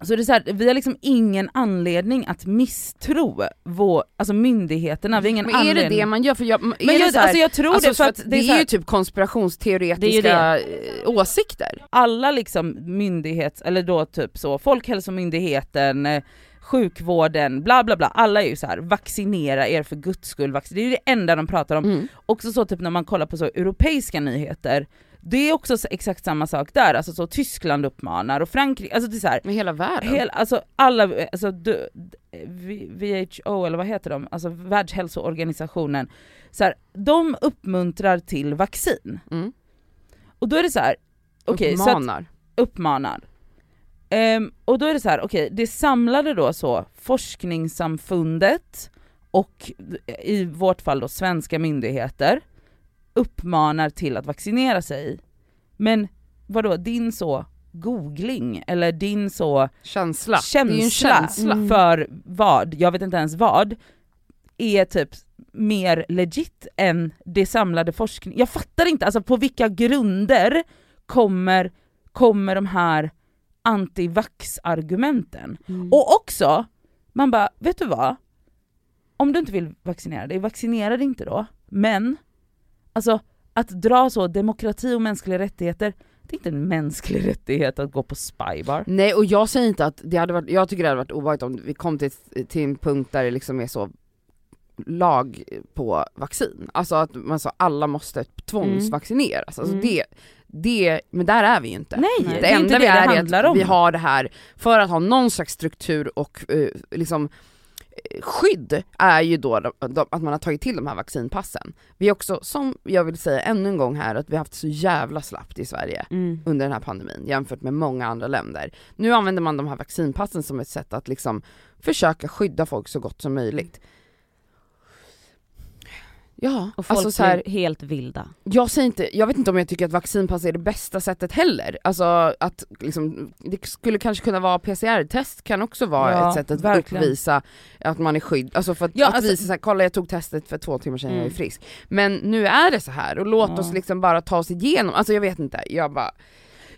Så det är så här, vi har liksom ingen anledning att misstro vår, alltså myndigheterna, vi har ingen Men är anledning. det det man gör? För jag, är men det jag, här, alltså jag tror alltså det för att det, det är, här, ju typ konspirationsteoretiska Det är eh, åsikter. alla liksom myndighets, eller då typ så, Folkhälsomyndigheten, eh, sjukvården, bla bla bla, alla är ju så här: vaccinera er för guds skull, det är ju det enda de pratar om. Mm. Också så typ när man kollar på så europeiska nyheter, det är också så- exakt samma sak där, alltså så Tyskland uppmanar och Frankrike, alltså det är så här, Med hela världen. hel, alltså alla, alltså du, WHO eller vad heter de, alltså Världshälsoorganisationen, så här, de uppmuntrar till vaccin. Mm. Och då är det så här, okej så att, Uppmanar. uppmanar. Ehm, och då är det så här, okej det samlade då så forskningssamfundet och i vårt fall då svenska myndigheter uppmanar till att vaccinera sig. Men vadå, din så googling eller din så Känsla. känsla, känsla. Mm. för vad, jag vet inte ens vad, är typ mer legit än det samlade forskning. Jag fattar inte, alltså på vilka grunder kommer, kommer de här antivax-argumenten? Mm. Och också, man bara, vet du vad? Om du inte vill vaccinera dig, vaccinera dig inte då. Men, alltså att dra så demokrati och mänskliga rättigheter, det är inte en mänsklig rättighet att gå på spybar. Nej och jag säger inte att det hade varit, jag tycker det hade varit obehagligt om vi kom till, till en punkt där det liksom är så lag på vaccin. Alltså att man sa alla måste tvångsvaccineras. Alltså Mm. det, det, men där är vi ju inte. Nej. Det, det är enda inte vi det det är är att om. vi har det här, för att ha någon slags struktur och eh, liksom skydd är ju då de, de, att man har tagit till de här vaccinpassen. Vi är också, som jag vill säga ännu en gång här, att vi har haft så jävla slappt i Sverige Mm. under den här pandemin jämfört med många andra länder. Nu använder man de här vaccinpassen som ett sätt att liksom försöka skydda folk så gott som möjligt. Ja, Och folk alltså så här, helt vilda. jag säger inte, jag vet inte om jag tycker att vaccinpass är det bästa sättet heller. Alltså att liksom, det skulle kanske kunna vara PCR-test kan också vara Ja, ett sätt att verkligen. uppvisa att man är skydd, alltså för att, Ja, att alltså- visa såhär, kolla jag tog testet för två timmar sedan, jag är Mm. frisk. Men nu är det så här och låt Ja. oss liksom bara ta oss igenom, alltså jag vet inte, jag bara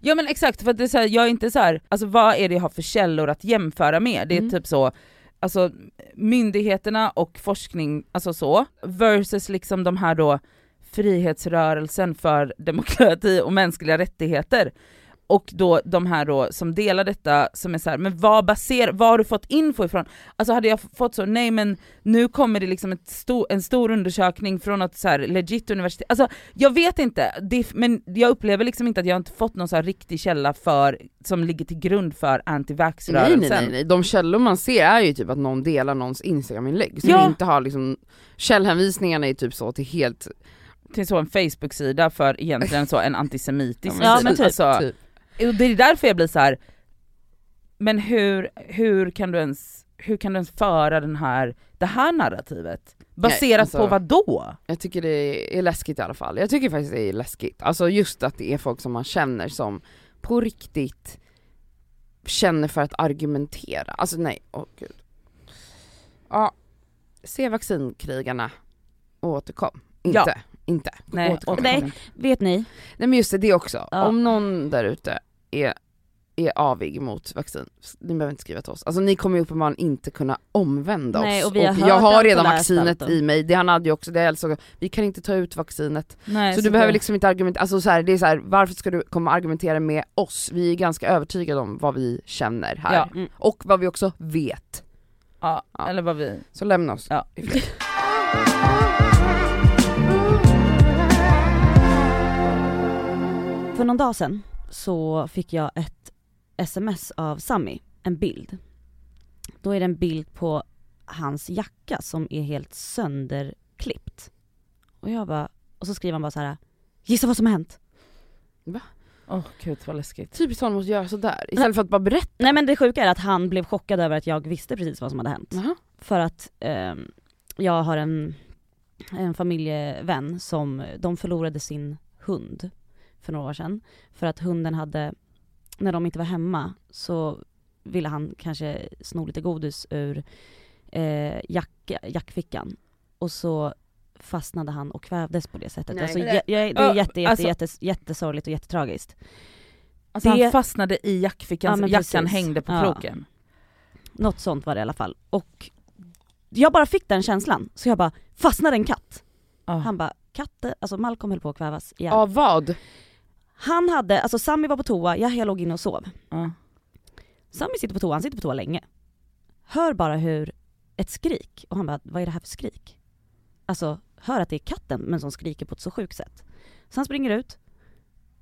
Ja men exakt, för att det är så här, jag är inte så här, alltså vad är det jag har för källor att jämföra med? Det är Mm. typ så, alltså myndigheterna och forskning, alltså så, versus liksom de här då frihetsrörelsen för demokrati och mänskliga rättigheter. Och då de här då som delar detta som är så här, men vad baserar, vad har du fått info ifrån? Alltså hade jag fått så, nej men nu kommer det liksom ett stor, en stor undersökning från något så här legit universitet, alltså jag vet inte, det, men jag upplever liksom inte att jag inte fått någon så här riktig källa för, som ligger till grund för Nej, antivax-rörelsen. nej nej nej, de källor man ser är ju typ att någon delar någons instagram-inlägg som Ja. inte har liksom, källhänvisningarna är typ så till helt, Till så en Facebook-sida för egentligen så en antisemitisk Ja, men sida. typ. Alltså, typ. Och det är därför jag blir så här. men hur, hur, kan du ens, hur kan du ens föra den här, det här narrativet? Baserat alltså- på vad då? Jag tycker det är läskigt i alla fall. Jag tycker faktiskt det är läskigt. Alltså just att det är folk som man känner som på riktigt känner för att argumentera. Alltså nej, åh gud. Ja, se vaccinkrigarna och återkom. Inte, Ja. inte. Nej, återkom. Nej. Vet ni? Nej men just det, det också. Ja. Om någon där ute är, är avig mot vaccin, ni behöver inte skriva till oss. Alltså ni kommer ju uppenbarligen inte kunna omvända Nej, oss. och vi har hört jag har redan och vaccinet och- i mig, det han hade ju också, det är alltså, vi kan inte ta ut vaccinet. Nej, Så du behöver det- liksom inte argumentera, alltså så här, det är så här, varför ska du komma och argumentera med oss? Vi är ganska övertygade om vad vi känner här. Ja. Mm. Och vad vi också vet. Ja, Ja. eller vad vi... Så lämna oss Ja. För någon dag sedan så fick jag ett sms av Sammy, en bild. Då är det en bild på hans jacka som är helt sönderklippt. Och jag bara, och så skriver han bara så här: gissa vad som har hänt? Åh gud vad läskigt. Typiskt honom att göra sådär, istället för att bara berätta. Nej men det sjuka är att han blev chockad över att jag visste precis vad som hade hänt. Jaha. För att ehm, jag har en, en familjevän som, de förlorade sin hund för några år sedan. För att hunden hade, när de inte var hemma så ville han kanske sno lite godis ur eh, jacka, jackfickan. Och så fastnade han och kvävdes på det sättet. Nej. Alltså, jä- jä- det är Ja, jätte, jätte, alltså- jätte, jättesorgligt och jättetragiskt. Alltså Det- han fastnade i jackfickan, Ja, jackan precis. hängde på Ja. kroken. Något sånt var det i alla fall. Och jag bara fick den känslan, så jag bara, fastnade en katt? Ah. Han bara, katten, alltså Malcolm höll på att kvävas igen. Av vad? Han hade, alltså Sammy var på toa, jag, jag låg inne och sov. Ja. Sammy sitter på toa, han sitter på toa länge. Hör bara hur, ett skrik, och han bara, vad är det här för skrik? Alltså, hör att det är katten men som skriker på ett så sjukt sätt. Så han springer ut,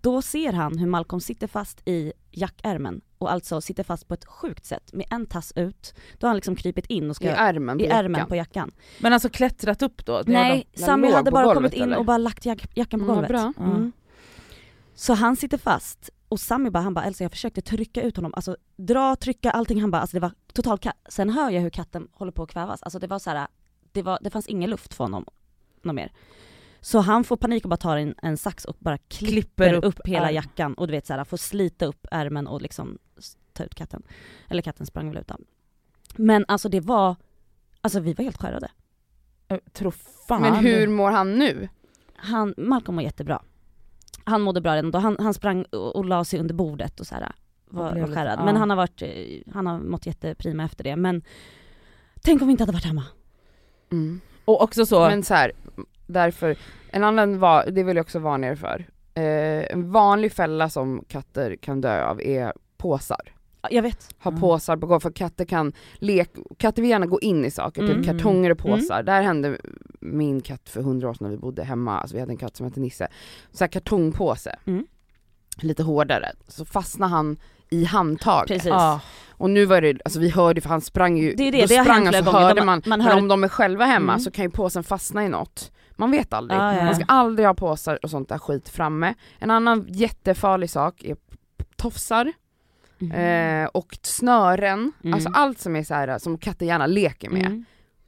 då ser han hur Malcolm sitter fast i jackärmen och alltså sitter fast på ett sjukt sätt med en tass ut, då har han liksom krypit in och ska I ärmen på i ärmen jackan. på jackan. Men alltså klättrat upp då? Nej, Sami hade bara kommit in eller? och bara lagt jack, jackan på Mm, golvet. bra. Mm. Så han sitter fast och Sami bara, han bara Elsa jag försökte trycka ut honom, alltså dra, trycka, allting, han bara alltså det var totalt ka- Sen hör jag hur katten håller på att kvävas, alltså det var så här, det, var, det fanns ingen luft för honom, något mer. Så han får panik och bara tar en, en sax och bara klipper, Klipper upp, upp hela ärmen. jackan och du vet så här, får slita upp ärmen och liksom ta ut katten. Eller katten sprang väl ut då. Men alltså det var, alltså vi var helt skärrade. Jag tror fan Men hur mår han nu? Han, Malcolm var jättebra. Han mådde bra redan då, han, han sprang och, och la sig under bordet och så här, var, var skärrad. ja. Men han har varit, eh, han har mått jätteprima efter det. Men tänk om vi inte hade varit hemma. Mm. Och också så, Men så här, därför, en annan var, det vill jag också varna er för. Eh, en vanlig fälla som katter kan dö av är påsar. Ja, Jag vet. Ha Mm. påsar på golvet för katter kan leka, katter vill gärna gå in i saker, Mm. typ kartonger och påsar. Där hände min katt för hundra år sedan när vi bodde hemma, alltså vi hade en katt som hette Nisse. Så här kartongpåse, Mm. lite hårdare, så fastnade han i handtaget. Precis. ja, Och nu var det, alltså vi hörde för han sprang ju, Det är det, då det sprang han så gånger. hörde De- man, man men hör- om de är själva hemma Mm. så kan ju påsen fastna i något. Man vet aldrig. Ja, ja. Man ska aldrig ha påsar och sånt där skit framme. En annan jättefarlig sak är tofsar Mm. eh, och snören, Mm. alltså allt som är så här som katter gärna leker med Mm.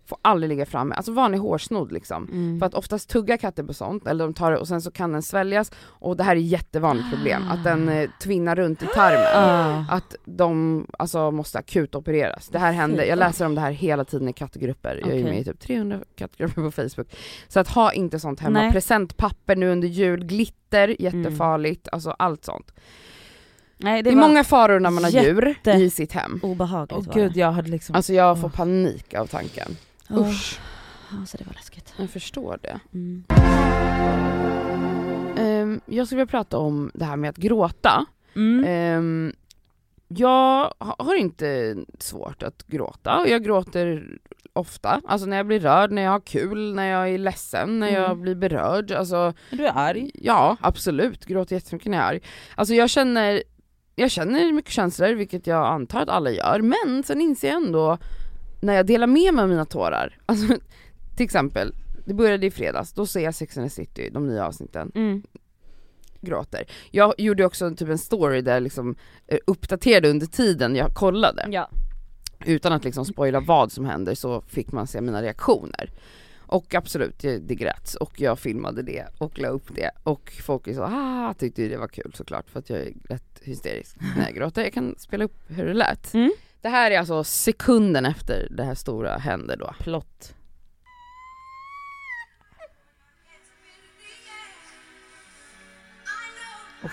får aldrig ligga framme. Alltså vanlig hårsnodd liksom. Mm. För att oftast tuggar katter på sånt, eller de tar det och sen så kan den sväljas och det här är ett jättevanligt problem, att den eh, tvinnar runt i tarmen. Ah. Att de alltså, måste akut opereras. Det här händer, jag läser om det här hela tiden i kattgrupper, jag är ju Okej. med i typ 300 kattgrupper på Facebook. Så att ha inte sånt hemma, Nej. presentpapper nu under jul, glitter, jättefarligt, alltså allt sånt. Nej, Det, det, är var många faror när man har djur jätte- i sitt hem. obehagligt Åh var gud jag hade liksom, Alltså jag får Åh. panik av tanken. Ja. Usch, Ja, så det var läskigt. jag förstår det. Mm. Ehm, jag skulle vilja prata om det här med att gråta. mm. Ehm, jag ha- har inte svårt att gråta och jag gråter ofta. Alltså när jag blir rörd, när jag har kul, när jag är ledsen, när jag Mm. blir berörd. Alltså, du är arg. ja, absolut. Gråter jättemycket när jag är arg. Alltså jag känner, jag känner mycket känslor, vilket jag antar att alla gör, men sen inser jag ändå när jag delar med mig av mina tårar, alltså till exempel, det började i fredags, då ser jag Sex and the City, de nya avsnitten, Mm. gråter. Jag gjorde också typ en story där jag liksom eh, uppdaterade under tiden jag kollade. Ja. Utan att liksom spoila vad som händer så fick man se mina reaktioner. Och absolut, det, det gräts och jag filmade det och la upp det och folk är så ah, tyckte det var kul såklart för att jag är lätt hysterisk när jag gråter. Jag kan spela upp hur det lät. Mm. Det här är alltså sekunden efter det här stora händer då. Plott.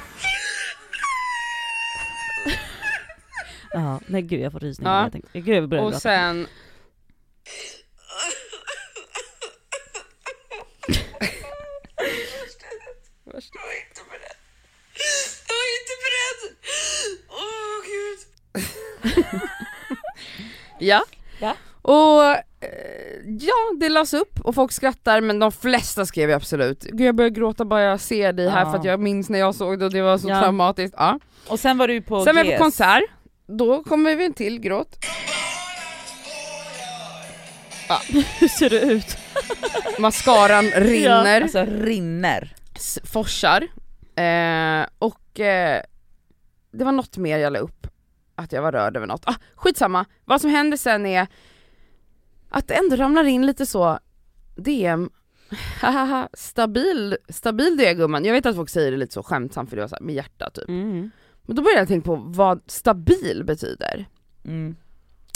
Ja, nej gud jag får rysningar. Ja. Jag tänkte, gud jag börjar Och gråta. sen Jag var inte beredd. Jag var inte beredd! Åh gud. Ja. Ja. Och eh, ja, det lades upp och folk skrattar men de flesta skrev ju absolut Gud jag börjar gråta bara jag ser dig här Ja. för att jag minns när jag såg det och det var så Ja. traumatiskt. Ja. Och sen var du på Sen var jag på konsert, då kommer vi en till gråt. Hur ser det ut? Mascaran rinner, Alltså rinner. Forsar. Eh, och eh, det var något mer jag la upp, att jag var rörd över något. Ah, skitsamma, vad som händer sen är att det ändå ramlar in lite så DM, hahaha, stabil, stabil det gumman. Jag vet att folk säger det lite så skämtsamt för det var så här, med hjärta typ. Mm. Men då började jag tänka på vad stabil betyder. Mm.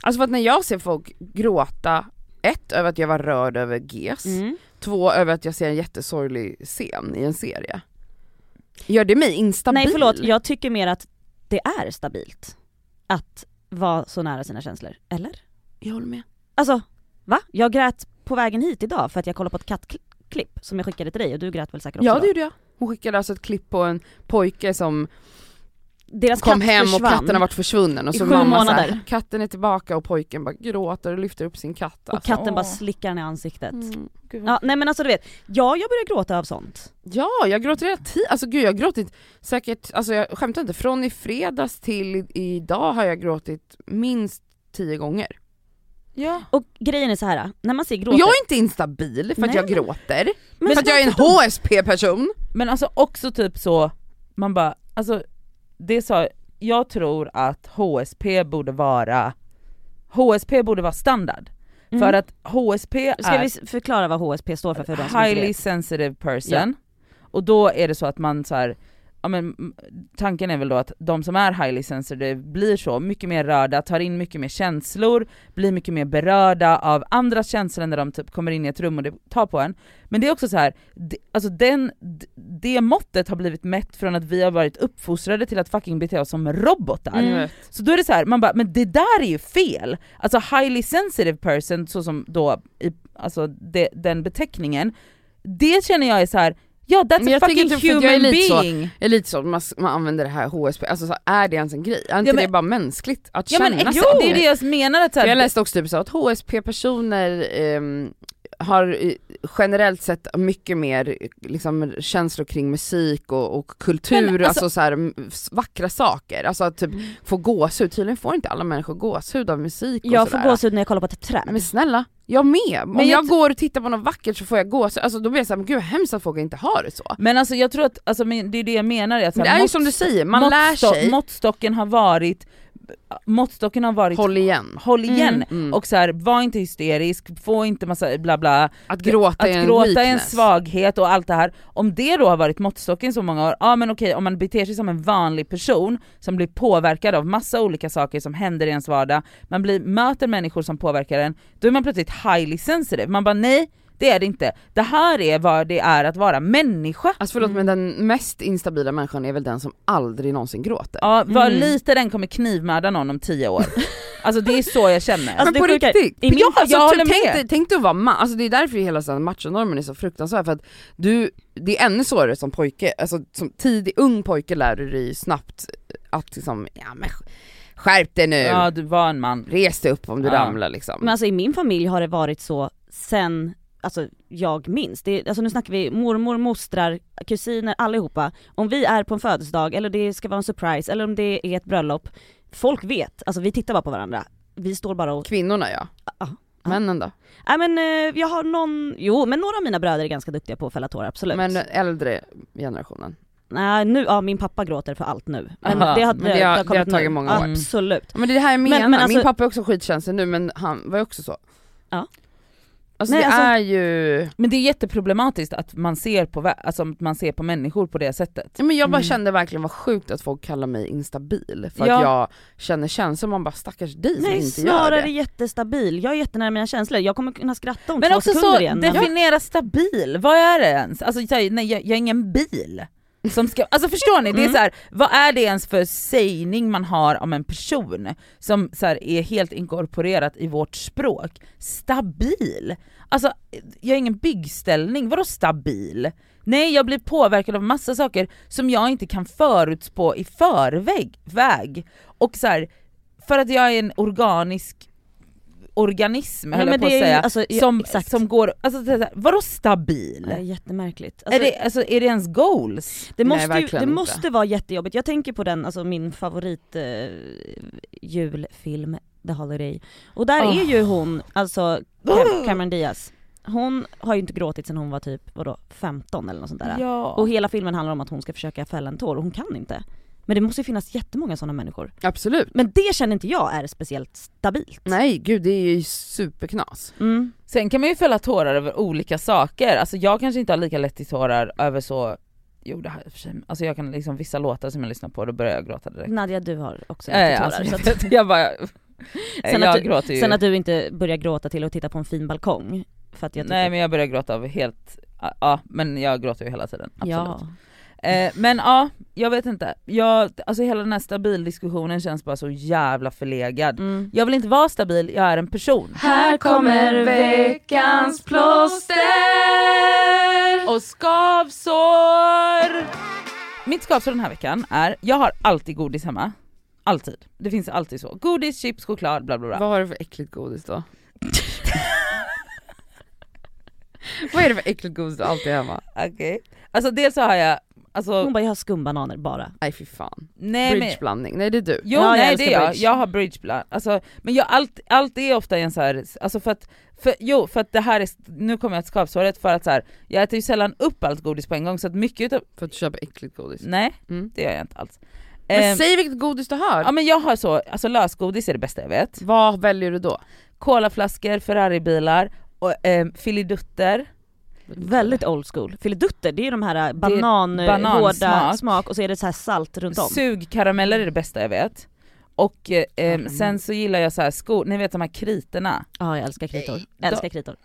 Alltså för att när jag ser folk gråta, ett över att jag var rörd över GES, Mm. Två över att jag ser en jättesorglig scen i en serie. Gör det mig instabil? Nej förlåt, jag tycker mer att det är stabilt att vara så nära sina känslor, eller? jag håller med. Alltså, va? Jag grät på vägen hit idag för att jag kollade på ett kattklipp som jag skickade till dig och du grät väl säkert också Ja det gjorde jag. Hon skickade alltså ett klipp på en pojke som deras kom katt hem och försvann. katten har varit försvunnen och I så sju mamma så här, månader. katten är tillbaka och pojken bara gråter och lyfter upp sin katt. Och Alltså. katten bara Åh. slickar den i ansiktet. Mm. Ja nej men alltså du vet, ja jag börjar gråta av sånt. Ja, jag gråter hela tiden. Alltså gud jag har gråtit säkert, alltså jag skämtar inte, från i fredags till i, idag har jag gråtit minst tio gånger. ja. Och grejen är så här när man ser Och gråta... jag är inte instabil för att Nej, jag gråter, men för att jag är en HSP-person. Men alltså också typ så, man bara, alltså det sa, jag tror att HSP borde vara, HSP borde vara standard. Mm. För att HSP Ska är vi s- förklara vad HSP står för för de som inte highly sensitive person, och då är det så att man så här, ja men mm, tanken är väl då att de som är highly sensitive blir så mycket mer rörda, tar in mycket mer känslor, blir mycket mer berörda av andras känslor när de typ kommer in i ett rum och det tar på en. Men det är också så här, det, alltså den, det måttet har blivit mätt från att vi har varit uppfostrade till att fucking bete oss som robotar. Mm. Så då är det så här, man bara, men det där är ju fel! Alltså highly sensitive person, så som då, i, alltså det, den beteckningen, det känner jag är så här. Ja that's Men a jag fucking typ att jag är human lite så- being! Det är lite så, man, man använder det här HSP, alltså så, är det ens en grej? Är inte Ja, men- det bara mänskligt att Ja men känna exakt, det är det jag menar att så här, jag läste också typ så att HSP-personer ehm, har eh, generellt sett mycket mer liksom, känslor kring musik och, och kultur, Men, alltså, alltså- så här, vackra saker, alltså att typ Mm. få gåshud, tydligen får inte alla människor gåshud av musik och Jag får sådär. gåshud när jag kollar på ett träd. Men snälla, jag med! Om Men jag jag, går och tittar på något vackert så får jag gåshud, alltså då blir jag såhär, gud vad hemskt att folk inte har det så. Men alltså jag tror att, alltså, det är det jag menar, att så det är ju mått- som du säger, man lär sig, Måttstocken har varit, måttstocken har varit håll igen. håll igen, Mm. Mm. och så här, var inte hysterisk, få inte massa bla bla, att gråta är att en gråta är en svaghet och allt det här. Om det då har varit måttstocken så många år, ja men okej om man beter sig som en vanlig person som blir påverkad av massa olika saker som händer i ens vardag, man blir, möter människor som påverkar en, då är man plötsligt highly sensitive. Man bara nej, det är det inte. Det här är vad det är att vara människa. Alltså förlåt Mm. men den mest instabila människan är väl den som aldrig någonsin gråter? Ja, vad Mm. lite den kommer knivmörda någon om tio år. alltså det är så jag känner. Alltså, men det på sjuka- riktigt! i min- Ja, Alltså, jag håller tänk, med. dig- tänk dig att vara man, alltså det är därför hela machonormen är så fruktansvärd för att du, det är ännu svårare som pojke, alltså som tidig ung pojke lär du dig snabbt att liksom, ja men sk- skärp dig nu, Ja du var en man. res dig upp om du Ja. ramlar liksom. Men alltså i min familj har det varit så sen, alltså jag minns. Det, alltså nu snackar vi mormor, mostrar, kusiner, allihopa. Om vi är på en födelsedag eller det ska vara en surprise eller om det är ett bröllop. Folk vet, alltså vi tittar bara på varandra. Vi står bara och, Kvinnorna ja, ja. männen då? Nej men eh, jag har någon, jo men några av mina bröder är ganska duktiga på att fälla tårar absolut. Men äldre generationen. Nej nu, ja min pappa gråter för allt nu. Men Aha, det har, men det har- det har kommit tagit nu. många år. Absolut. Ja, Men det är det här jag Men- menar, men alltså- min pappa är också skitkänslig nu men han var ju också så. Ja. Alltså Nej, det alltså- är ju, Men det är jätteproblematiskt att man ser på, alltså, att man ser på människor på det sättet. ja, men jag bara Mm. kände verkligen vad sjukt att folk kallar mig instabil för Ja. att jag känner känslor, man bara stackars dig som Nej inte gör snarare det. jättestabil, jag är jättenära mina känslor, jag kommer kunna skratta om Men två också sekunder så, igen. definiera stabil, vad är det ens? Alltså så nej jag, jag är ingen bil. Som ska, alltså förstår ni? Det är Mm. så här, vad är det ens för sägning man har om en person som så här, är helt inkorporerat i vårt språk? Stabil? Alltså jag är ingen byggställning, vadå stabil? Nej jag blir påverkad av massa saker som jag inte kan förutspå i förväg. Väg. Och så här, för att jag är en organisk organism Nej, höll jag på att är ju- säga, alltså, ja, som, exakt. som går, alltså så här, vadå stabil? Är jättemärkligt. är, Alltså, det, alltså, är det ens goals? det Nej, måste, ju, verkligen det måste vara jättejobbigt, jag tänker på den, alltså min favorit eh, julfilm, The Holiday. Och där Oh. är ju hon, alltså Cam- Cameron Diaz, hon har ju inte gråtit sen hon var typ, vadå, 15 eller något sånt där. Ja. Och hela filmen handlar om att hon ska försöka fälla en tår och hon kan inte. Men det måste ju finnas jättemånga sådana människor. Absolut. Men det känner inte jag är speciellt stabilt. Nej gud det är ju superknas. Mm. Sen kan man ju fälla tårar över olika saker, alltså jag kanske inte har lika lätt till tårar över så, jo det har jag för sig, alltså jag kan liksom vissa låtar som jag lyssnar på då börjar jag gråta direkt. Nadja du har också lite ja, tårar. alltså, så jag, att, jag bara, Sen jag att du- sen att du inte börjar gråta till att titta på en fin balkong. För att jag tycker, Nej men jag börjar gråta av helt, ja, ja men jag gråter ju hela tiden, absolut. ja. Eh, men ja, jag vet inte. Jag, alltså hela den här stabildiskussionen känns bara så jävla förlegad. Mm. Jag vill inte vara stabil, jag är en person. Här kommer veckans plåster. Och skavsår! mitt skavsår den här veckan är, jag har alltid godis hemma. Alltid. Det finns alltid så. Godis, chips, choklad, bla bla bla. Vad har du för äckligt godis då? Vad är det för äckligt godis du alltid har hemma? Okej. Alltså dels så har jag, alltså, Hon bara, jag har skumbananer bara. Nej fy fan. nej men, Bridgeblandning, nej det är du. Jo Ja, jag nej älskar det är jag, bridge. jag har bridge bland, alltså, men jag, allt, allt är ofta en så här, alltså för att, för, jo för att det här är, nu kommer jag till skavsåret för att så här, jag äter ju sällan upp allt godis på en gång så att mycket utav, För att du köper äckligt godis. nej Mm. det gör jag inte alls. Men Ehm, säg vilket godis du har! ja men jag har så, alltså lösgodis är det bästa jag vet. Vad väljer du då? Colaflaskor, Ferraribilar, och eh, filidutter, Väldigt old school. Filidutter, det är de här banan, banansmak. hårda smak och så är det så här salt runt om. sugkarameller är det bästa jag vet. Och eh, ehm, sen så gillar jag så här skor, ni vet de här kriterna, Ja jag älskar kritor. Nej, Älskar kritor.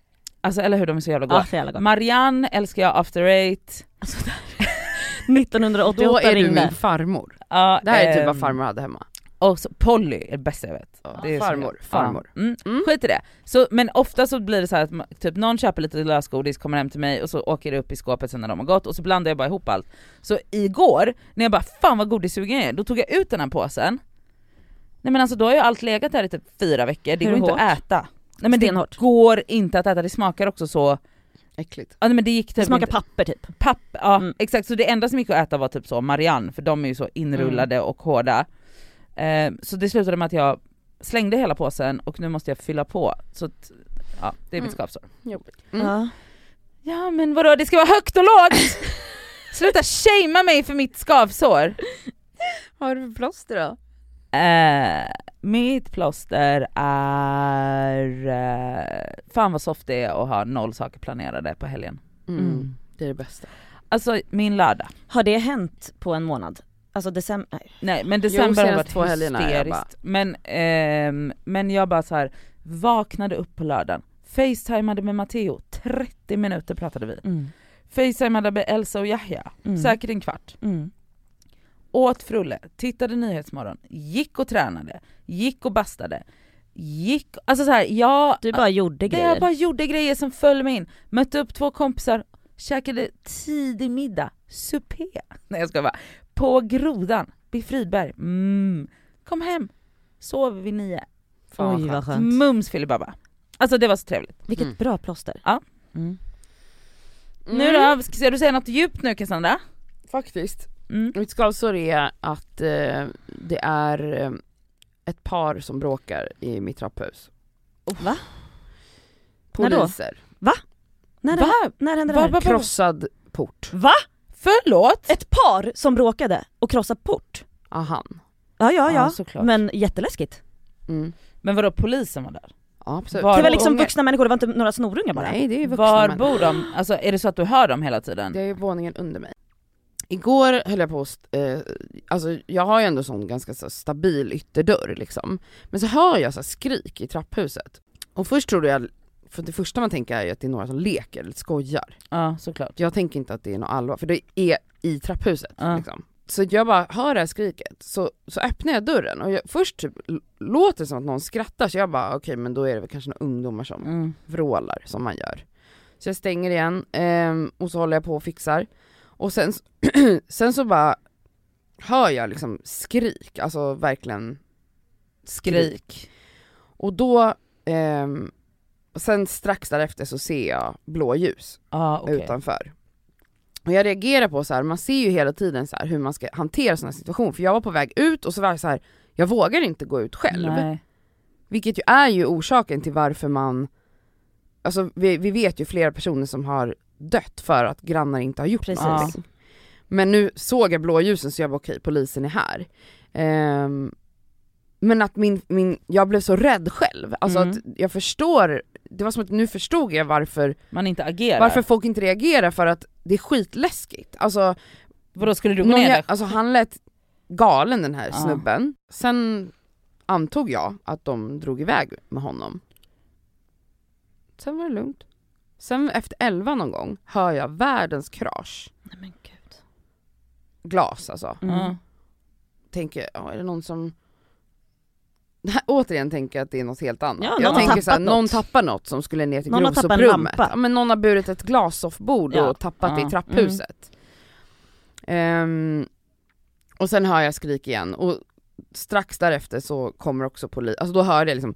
alltså eller hur de är så jävla goda. Så jävla gott. Marianne älskar jag after eight. Alltså, där. 1988 Då är du ringde. min farmor. Ja, Det här är typ ehm, vad farmor hade hemma. Och så Polly är det bästa jag vet. Ja, Det är farmor, jävla- farmor. Ja. Mm. Mm. Skit i det. Så, men ofta så blir det så här att ma- typ någon köper lite lösgodis, kommer hem till mig och så åker det upp i skåpet sen när de har gått och så blandar jag bara ihop allt. Så igår, när jag bara fan vad godissugen jag är, då tog jag ut den här påsen. Nej men alltså då har ju allt legat där i typ fyra veckor, det Hur går inte hårt? att äta. Nej men det Stenhårt. går inte att äta, det smakar också så, Äckligt. ja, men det gick typ Det smakar inte- papper typ. Papp, ja Mm. exakt, så det enda som gick att äta var typ så Marianne, för de är ju så inrullade och hårda. Eh, så det slutade med att jag slängde hela påsen och nu måste jag fylla på. Så att, ja, det är mitt Mm. skavsår. Jobbigt. Mm. Ja. Ja men vadå, det ska vara högt och lågt! Sluta shamea mig för mitt skavsår! Vad har du för plåster då? Eh, mitt plåster är, eh, fan vad soft det är att ha noll saker planerade på helgen. Mm. Mm. Det är det bästa. Alltså min lördag. Har det hänt på en månad? Alltså december, nej. Nej men december har senaste varit två är jag hysteriskt. Men, ehm, men jag bara så här vaknade upp på lördagen, facetimade med Matteo, 30 minuter pratade vi. Mm. Facetimade med Elsa och Yahya, Mm. säkert en kvart. Mm. Åt frulle, tittade Nyhetsmorgon, gick och tränade, gick och bastade, gick, alltså så här, jag, Du bara gjorde grejer. jag bara gjorde grejer som föll mig in, mötte upp två kompisar, käkade tidig middag, supé, nej jag ska bara, på Grodan, vid Fridberg, mm. kom hem, sov vid nio, Fan, Oj vad skönt. mums filibabba. Alltså det var så trevligt. Vilket Mm. bra plåster. Ja. Mm. Nu då, ska du säga något djupt nu Cassandra? Faktiskt. Mm. Mitt skavsår är att eh, det är eh, ett par som bråkar i mitt trapphus. Va? När då? Poliser. När, Va? det, när hände det Va, här? va, va? Krossad port. Va? Förlåt? Ett par som bråkade och krossade port? Ah, han. Ja ja ja, såklart. men jätteläskigt. Mm. Men vadå polisen var där? Ja, absolut. Var- Det var liksom Unga- vuxna människor, det var inte några snorungar bara? Nej det är vuxna Var bor de? Alltså är det så att du hör dem hela tiden? Det är våningen under mig. Igår höll jag på att, eh, alltså jag har ju ändå sån ganska så stabil ytterdörr liksom. Men så hör jag så skrik i trapphuset. Och först trodde jag, för det första man tänker är ju att det är några som leker eller skojar. Ja såklart. Jag tänker inte att det är något allvar, för det är i trapphuset Ja. liksom. Så jag bara hör det här skriket, så, så öppnar jag dörren och jag, först typ låter det som att någon skrattar så jag bara okej men då är det väl kanske några ungdomar som Mm. vrålar som man gör. Så jag stänger igen ehm, och så håller jag på och fixar. Och sen, sen så bara hör jag liksom skrik, alltså verkligen Skrik. Och då, ehm, sen strax därefter så ser jag blåljus Ja okej. utanför. Och jag reagerar på så här, man ser ju hela tiden så här hur man ska hantera sådana situationer, för jag var på väg ut och så var jag så här, jag vågar inte gå ut själv. Nej. Vilket ju är ju orsaken till varför man, alltså vi, vi vet ju flera personer som har dött för att grannar inte har gjort Precis. någonting. Men nu såg jag blåljusen så jag var okej, polisen är här. Ehm, men att min, min, jag blev så rädd själv, alltså Mm. att jag förstår, det var som att nu förstod jag varför, Man inte agerar. varför folk inte reagerar för att det är skitläskigt. Alltså, Vadå skulle du gå ner där? alltså han lät galen den här Ja. snubben, sen antog jag att de drog iväg med honom. Sen var det lugnt. Sen efter elva någon gång hör jag världens krasch, Nej men gud. glas alltså. Mm. Tänker, ja, är det någon som Återigen tänker jag att det är något helt annat. Ja, jag tänker såhär, någon tappar något som skulle ner till Någon lampa. Ja, men någon har burit ett glassoffbord Ja. och tappat det Ja. i trapphuset. Ehm, och sen hör jag skrik igen och strax därefter så kommer också polis, alltså då hörde jag liksom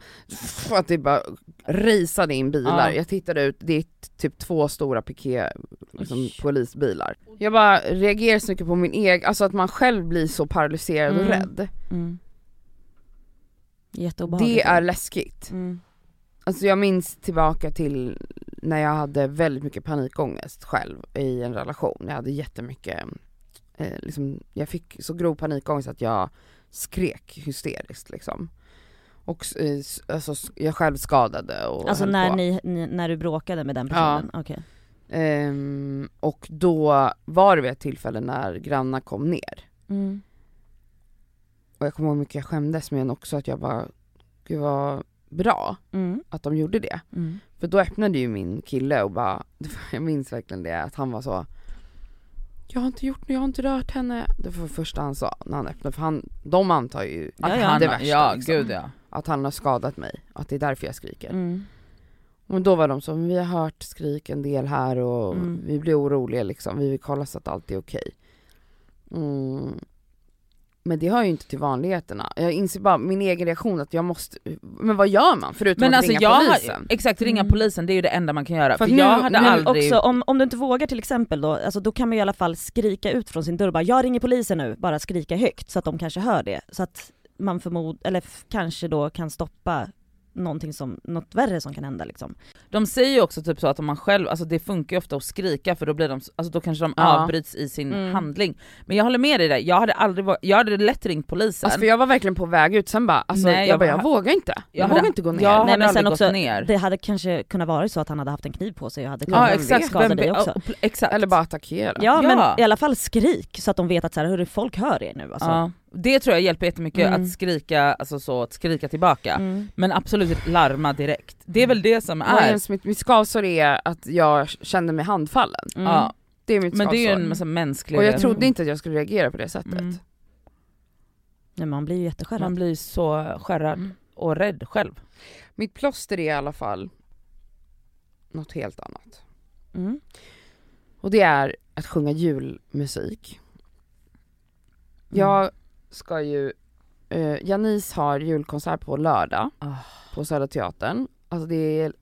att det bara raceade in bilar. Ja. Jag tittade ut, det är typ två stora piké, liksom, polisbilar. Jag bara reagerar så mycket på min egen, alltså att man själv blir så paralyserad och Mm. rädd. Mm. Jätteobehagligt. Det är läskigt. Mm. Alltså jag minns tillbaka till när jag hade väldigt mycket panikångest själv i en relation. Jag hade jättemycket, eh, liksom, jag fick så grov panikångest att jag skrek hysteriskt liksom. Och eh, alltså, jag själv skadade och Alltså när, ni, ni, när du bråkade med den personen? Okej. Ehm, och då var det vid ett tillfälle när grannar kom ner. Mm. Och jag kommer ihåg hur mycket jag skämdes men också att jag bara, gud vad bra Mm. att de gjorde det. Mm. För då öppnade ju min kille och bara, jag minns verkligen det, att han var så Jag har inte gjort jag har inte rört henne. Det var det första han sa när han öppnade, för han, de antar ju Ja, att ja. han det värsta ja liksom. gud ja. Att han har skadat mig, att det är därför jag skriker. Mm. Och då var de så, "Men vi har hört skrik en del här och Mm. vi blir oroliga liksom, vi vill kolla så att allt är okej. Mm. Men det hör ju inte till vanligheterna. Jag inser bara min egen reaktion att jag måste, men vad gör man förutom Men att alltså ringa jag polisen? har, exakt ringa Mm. polisen det är ju det enda man kan göra. För För, nu- jag hade nu aldrig... Också, om, om du inte vågar till exempel då, alltså då kan man i alla fall skrika ut från sin dörr bara 'Jag ringer polisen nu' bara skrika högt så att de kanske hör det. Så att man förmod, eller kanske då kan stoppa någonting som, något värre som kan hända liksom. De säger ju också typ så att om man själv, alltså det funkar ju ofta att skrika för då blir de, alltså då kanske de Ja. avbryts i sin Mm. handling. Men jag håller med dig där, jag hade aldrig jag hade lätt ringt polisen. Alltså för jag var verkligen på väg ut, sen bara, alltså, Nej, jag, jag bara, jag vågar inte. Jag, Jag vågar inte gå ner. jag Nej, men sen också, ner. Det hade kanske kunnat vara så att han hade haft en kniv på sig och hade Ja, ja kunnat exakt, skada vem- dig också. exakt. Eller bara attackera. Ja, Ja. men i alla fall skrik så att de vet att så här, hörru, folk hör er nu alltså. ja. Det tror jag hjälper jättemycket, Mm. att skrika, alltså så, att skrika tillbaka. Mm. Men absolut larma direkt. Det är väl det som är ens mitt, mitt skavsår är att jag kände mig handfallen. Mm. Ja. Det är mitt Men det är ju skavsår. en massa mänsklig Och jag trodde inte att jag skulle reagera på det sättet. Mm. Nej, man blir ju jätteskärrad. Man blir så skärrad Mm. och rädd själv. Mitt plåster är i alla fall något helt annat. Mm. Och det är att sjunga julmusik. Jag ska ju, eh, Janice har julkonsert på lördag Ah. på Södra Teatern. Alltså det är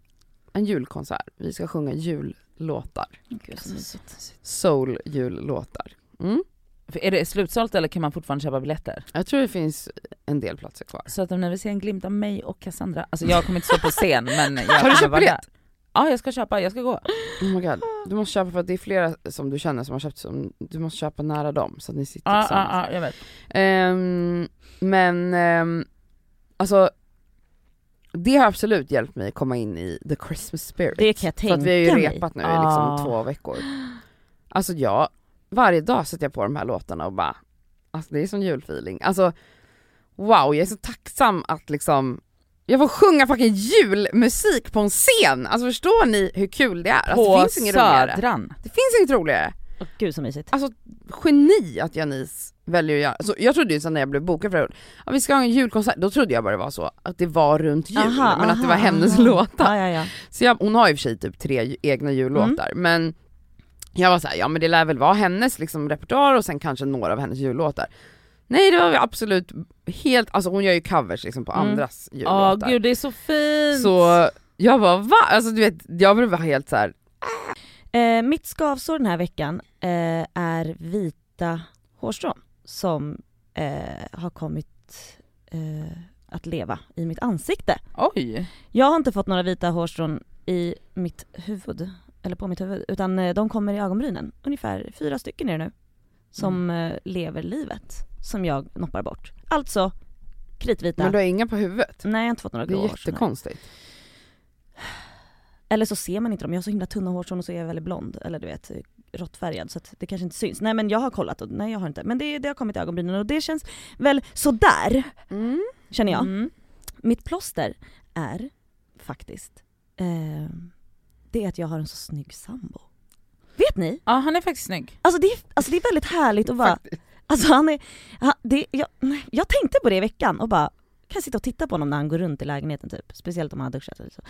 en julkonsert, vi ska sjunga jullåtar. Gud, så. Soul jullåtar. Mm. Är det slutsålt eller kan man fortfarande köpa biljetter? Jag tror det finns en del platser kvar. Så att om ni vill se en glimt av mig och Cassandra, alltså jag kommer inte stå på scen men jag Har du köpt biljett? Ja jag ska köpa, jag ska gå. Oh my god. Du måste köpa för att det är flera som du känner som har köpt, som, du måste köpa nära dem så att ni sitter Ja, ja, tillsammans. ja jag vet. Ehm, men ehm, alltså det har absolut hjälpt mig att komma in i the Christmas spirit. Det kan jag För att vi har ju tänka mig. repat nu i Ah. liksom två veckor. Alltså jag, varje dag sätter jag på de här låtarna och bara, alltså det är sån julfeeling. Alltså wow, jag är så tacksam att liksom jag får sjunga fucking julmusik på en scen! Alltså förstår ni hur kul det är? Alltså, det På finns inget roligare. Södran. Det finns inget roligare. Åh, Gud så mysigt. Alltså geni att Janice väljer att göra, alltså, jag trodde ju sen när jag blev bokad för det, ja, vi ska ha en julkonsert, då trodde jag bara det var så att det var runt jul, Aha, men att det var aha, hennes aha. låtar. Ja, ja, ja. Så jag, hon har ju i och för sig typ tre egna jullåtar, men jag var såhär, ja men det lär väl vara hennes liksom repertoar och sen kanske några av hennes jullåtar. Nej det var absolut helt, alltså hon gör ju covers liksom på Mm. andras Ja jullåtar. gud det är så fint! så jag var va? Alltså du vet, jag blev bara helt så här. Eh, mitt skavsår den här veckan eh, är vita hårstrån som eh, har kommit eh, att leva i mitt ansikte. Oj! Jag har inte fått några vita hårstrån i mitt huvud, eller på mitt huvud, utan eh, de kommer i ögonbrynen. Ungefär fyra stycken är det nu. Som eh, lever livet, som jag noppar bort. Alltså kritvita. Men du har inga på huvudet? Nej jag har inte fått några Det grå är jättekonstigt. Eller så ser man inte dem, jag har så himla tunna hårstrån och så är jag väldigt blond, eller du vet råttfärgad så att det kanske inte syns. Nej men jag har kollat och nej jag har inte. Men det, det har kommit i ögonbrynen och det känns väl sådär, Mm. känner jag. Mm. Mitt plåster är faktiskt, eh, det är att jag har en så snygg sambo. Vet ni? Ja han är faktiskt snygg. Alltså det, är, alltså det är väldigt härligt att vara, Faktiskt. Alltså han är, han, det, jag, jag tänkte på det i veckan och bara kan sitta och titta på honom när han går runt i lägenheten typ, speciellt om han har duschat eller så.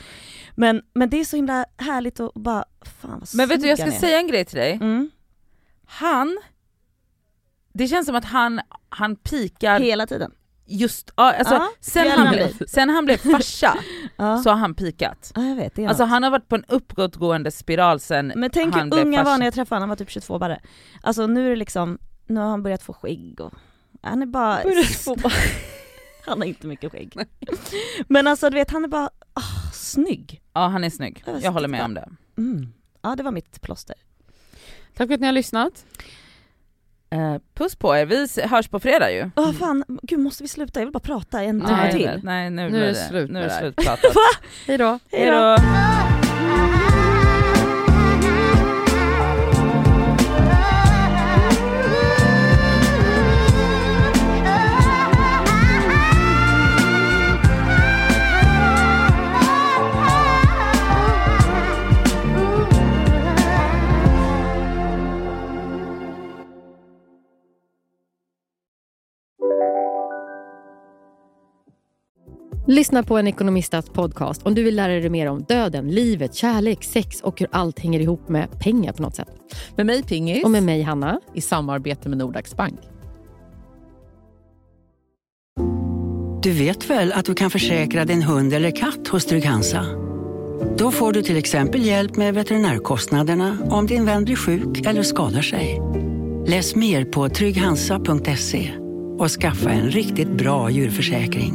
Men, men det är så himla härligt att bara, fan vad Men vet du jag ska är. säga en grej till dig. Mm. Han Det känns som att han, han pikar Hela tiden. just, ja, alltså, Ja, sen, han blev, sen han blev farsa Ja. så har han pikat. ja jag vet, det Alltså något. han har varit på en uppåtgående spiral sen Men tänk han hur blev ung jag var när jag träffade honom, han var typ 22 bara. Alltså nu är det liksom, nu har han börjat få skägg och han är bara... han har inte mycket skägg. Men alltså du vet, han är bara, ah, snygg. Ja han är snygg, Jag jag håller med om det. Mm. Ja det var mitt plåster. Tack för att ni har lyssnat. Eh, puss på er, vi hörs på fredag ju. Åh fan, gud måste vi sluta? Jag vill bara prata en timme Nej, Nej, till. nej nu, Nu är det, slut nu är det det här. slutpratat. Hej då. Lyssna på en ekonomistats podcast om du vill lära dig mer om döden, livet, kärlek, sex och hur allt hänger ihop med pengar på något sätt. Med mig Pingis, Och med mig Hanna. i samarbete med Nordax Bank. Du vet väl att du kan försäkra din hund eller katt hos Trygg-Hansa? Då får du till exempel hjälp med veterinärkostnaderna om din vän blir sjuk eller skadar sig. Läs mer på trygghansa.se och skaffa en riktigt bra djurförsäkring.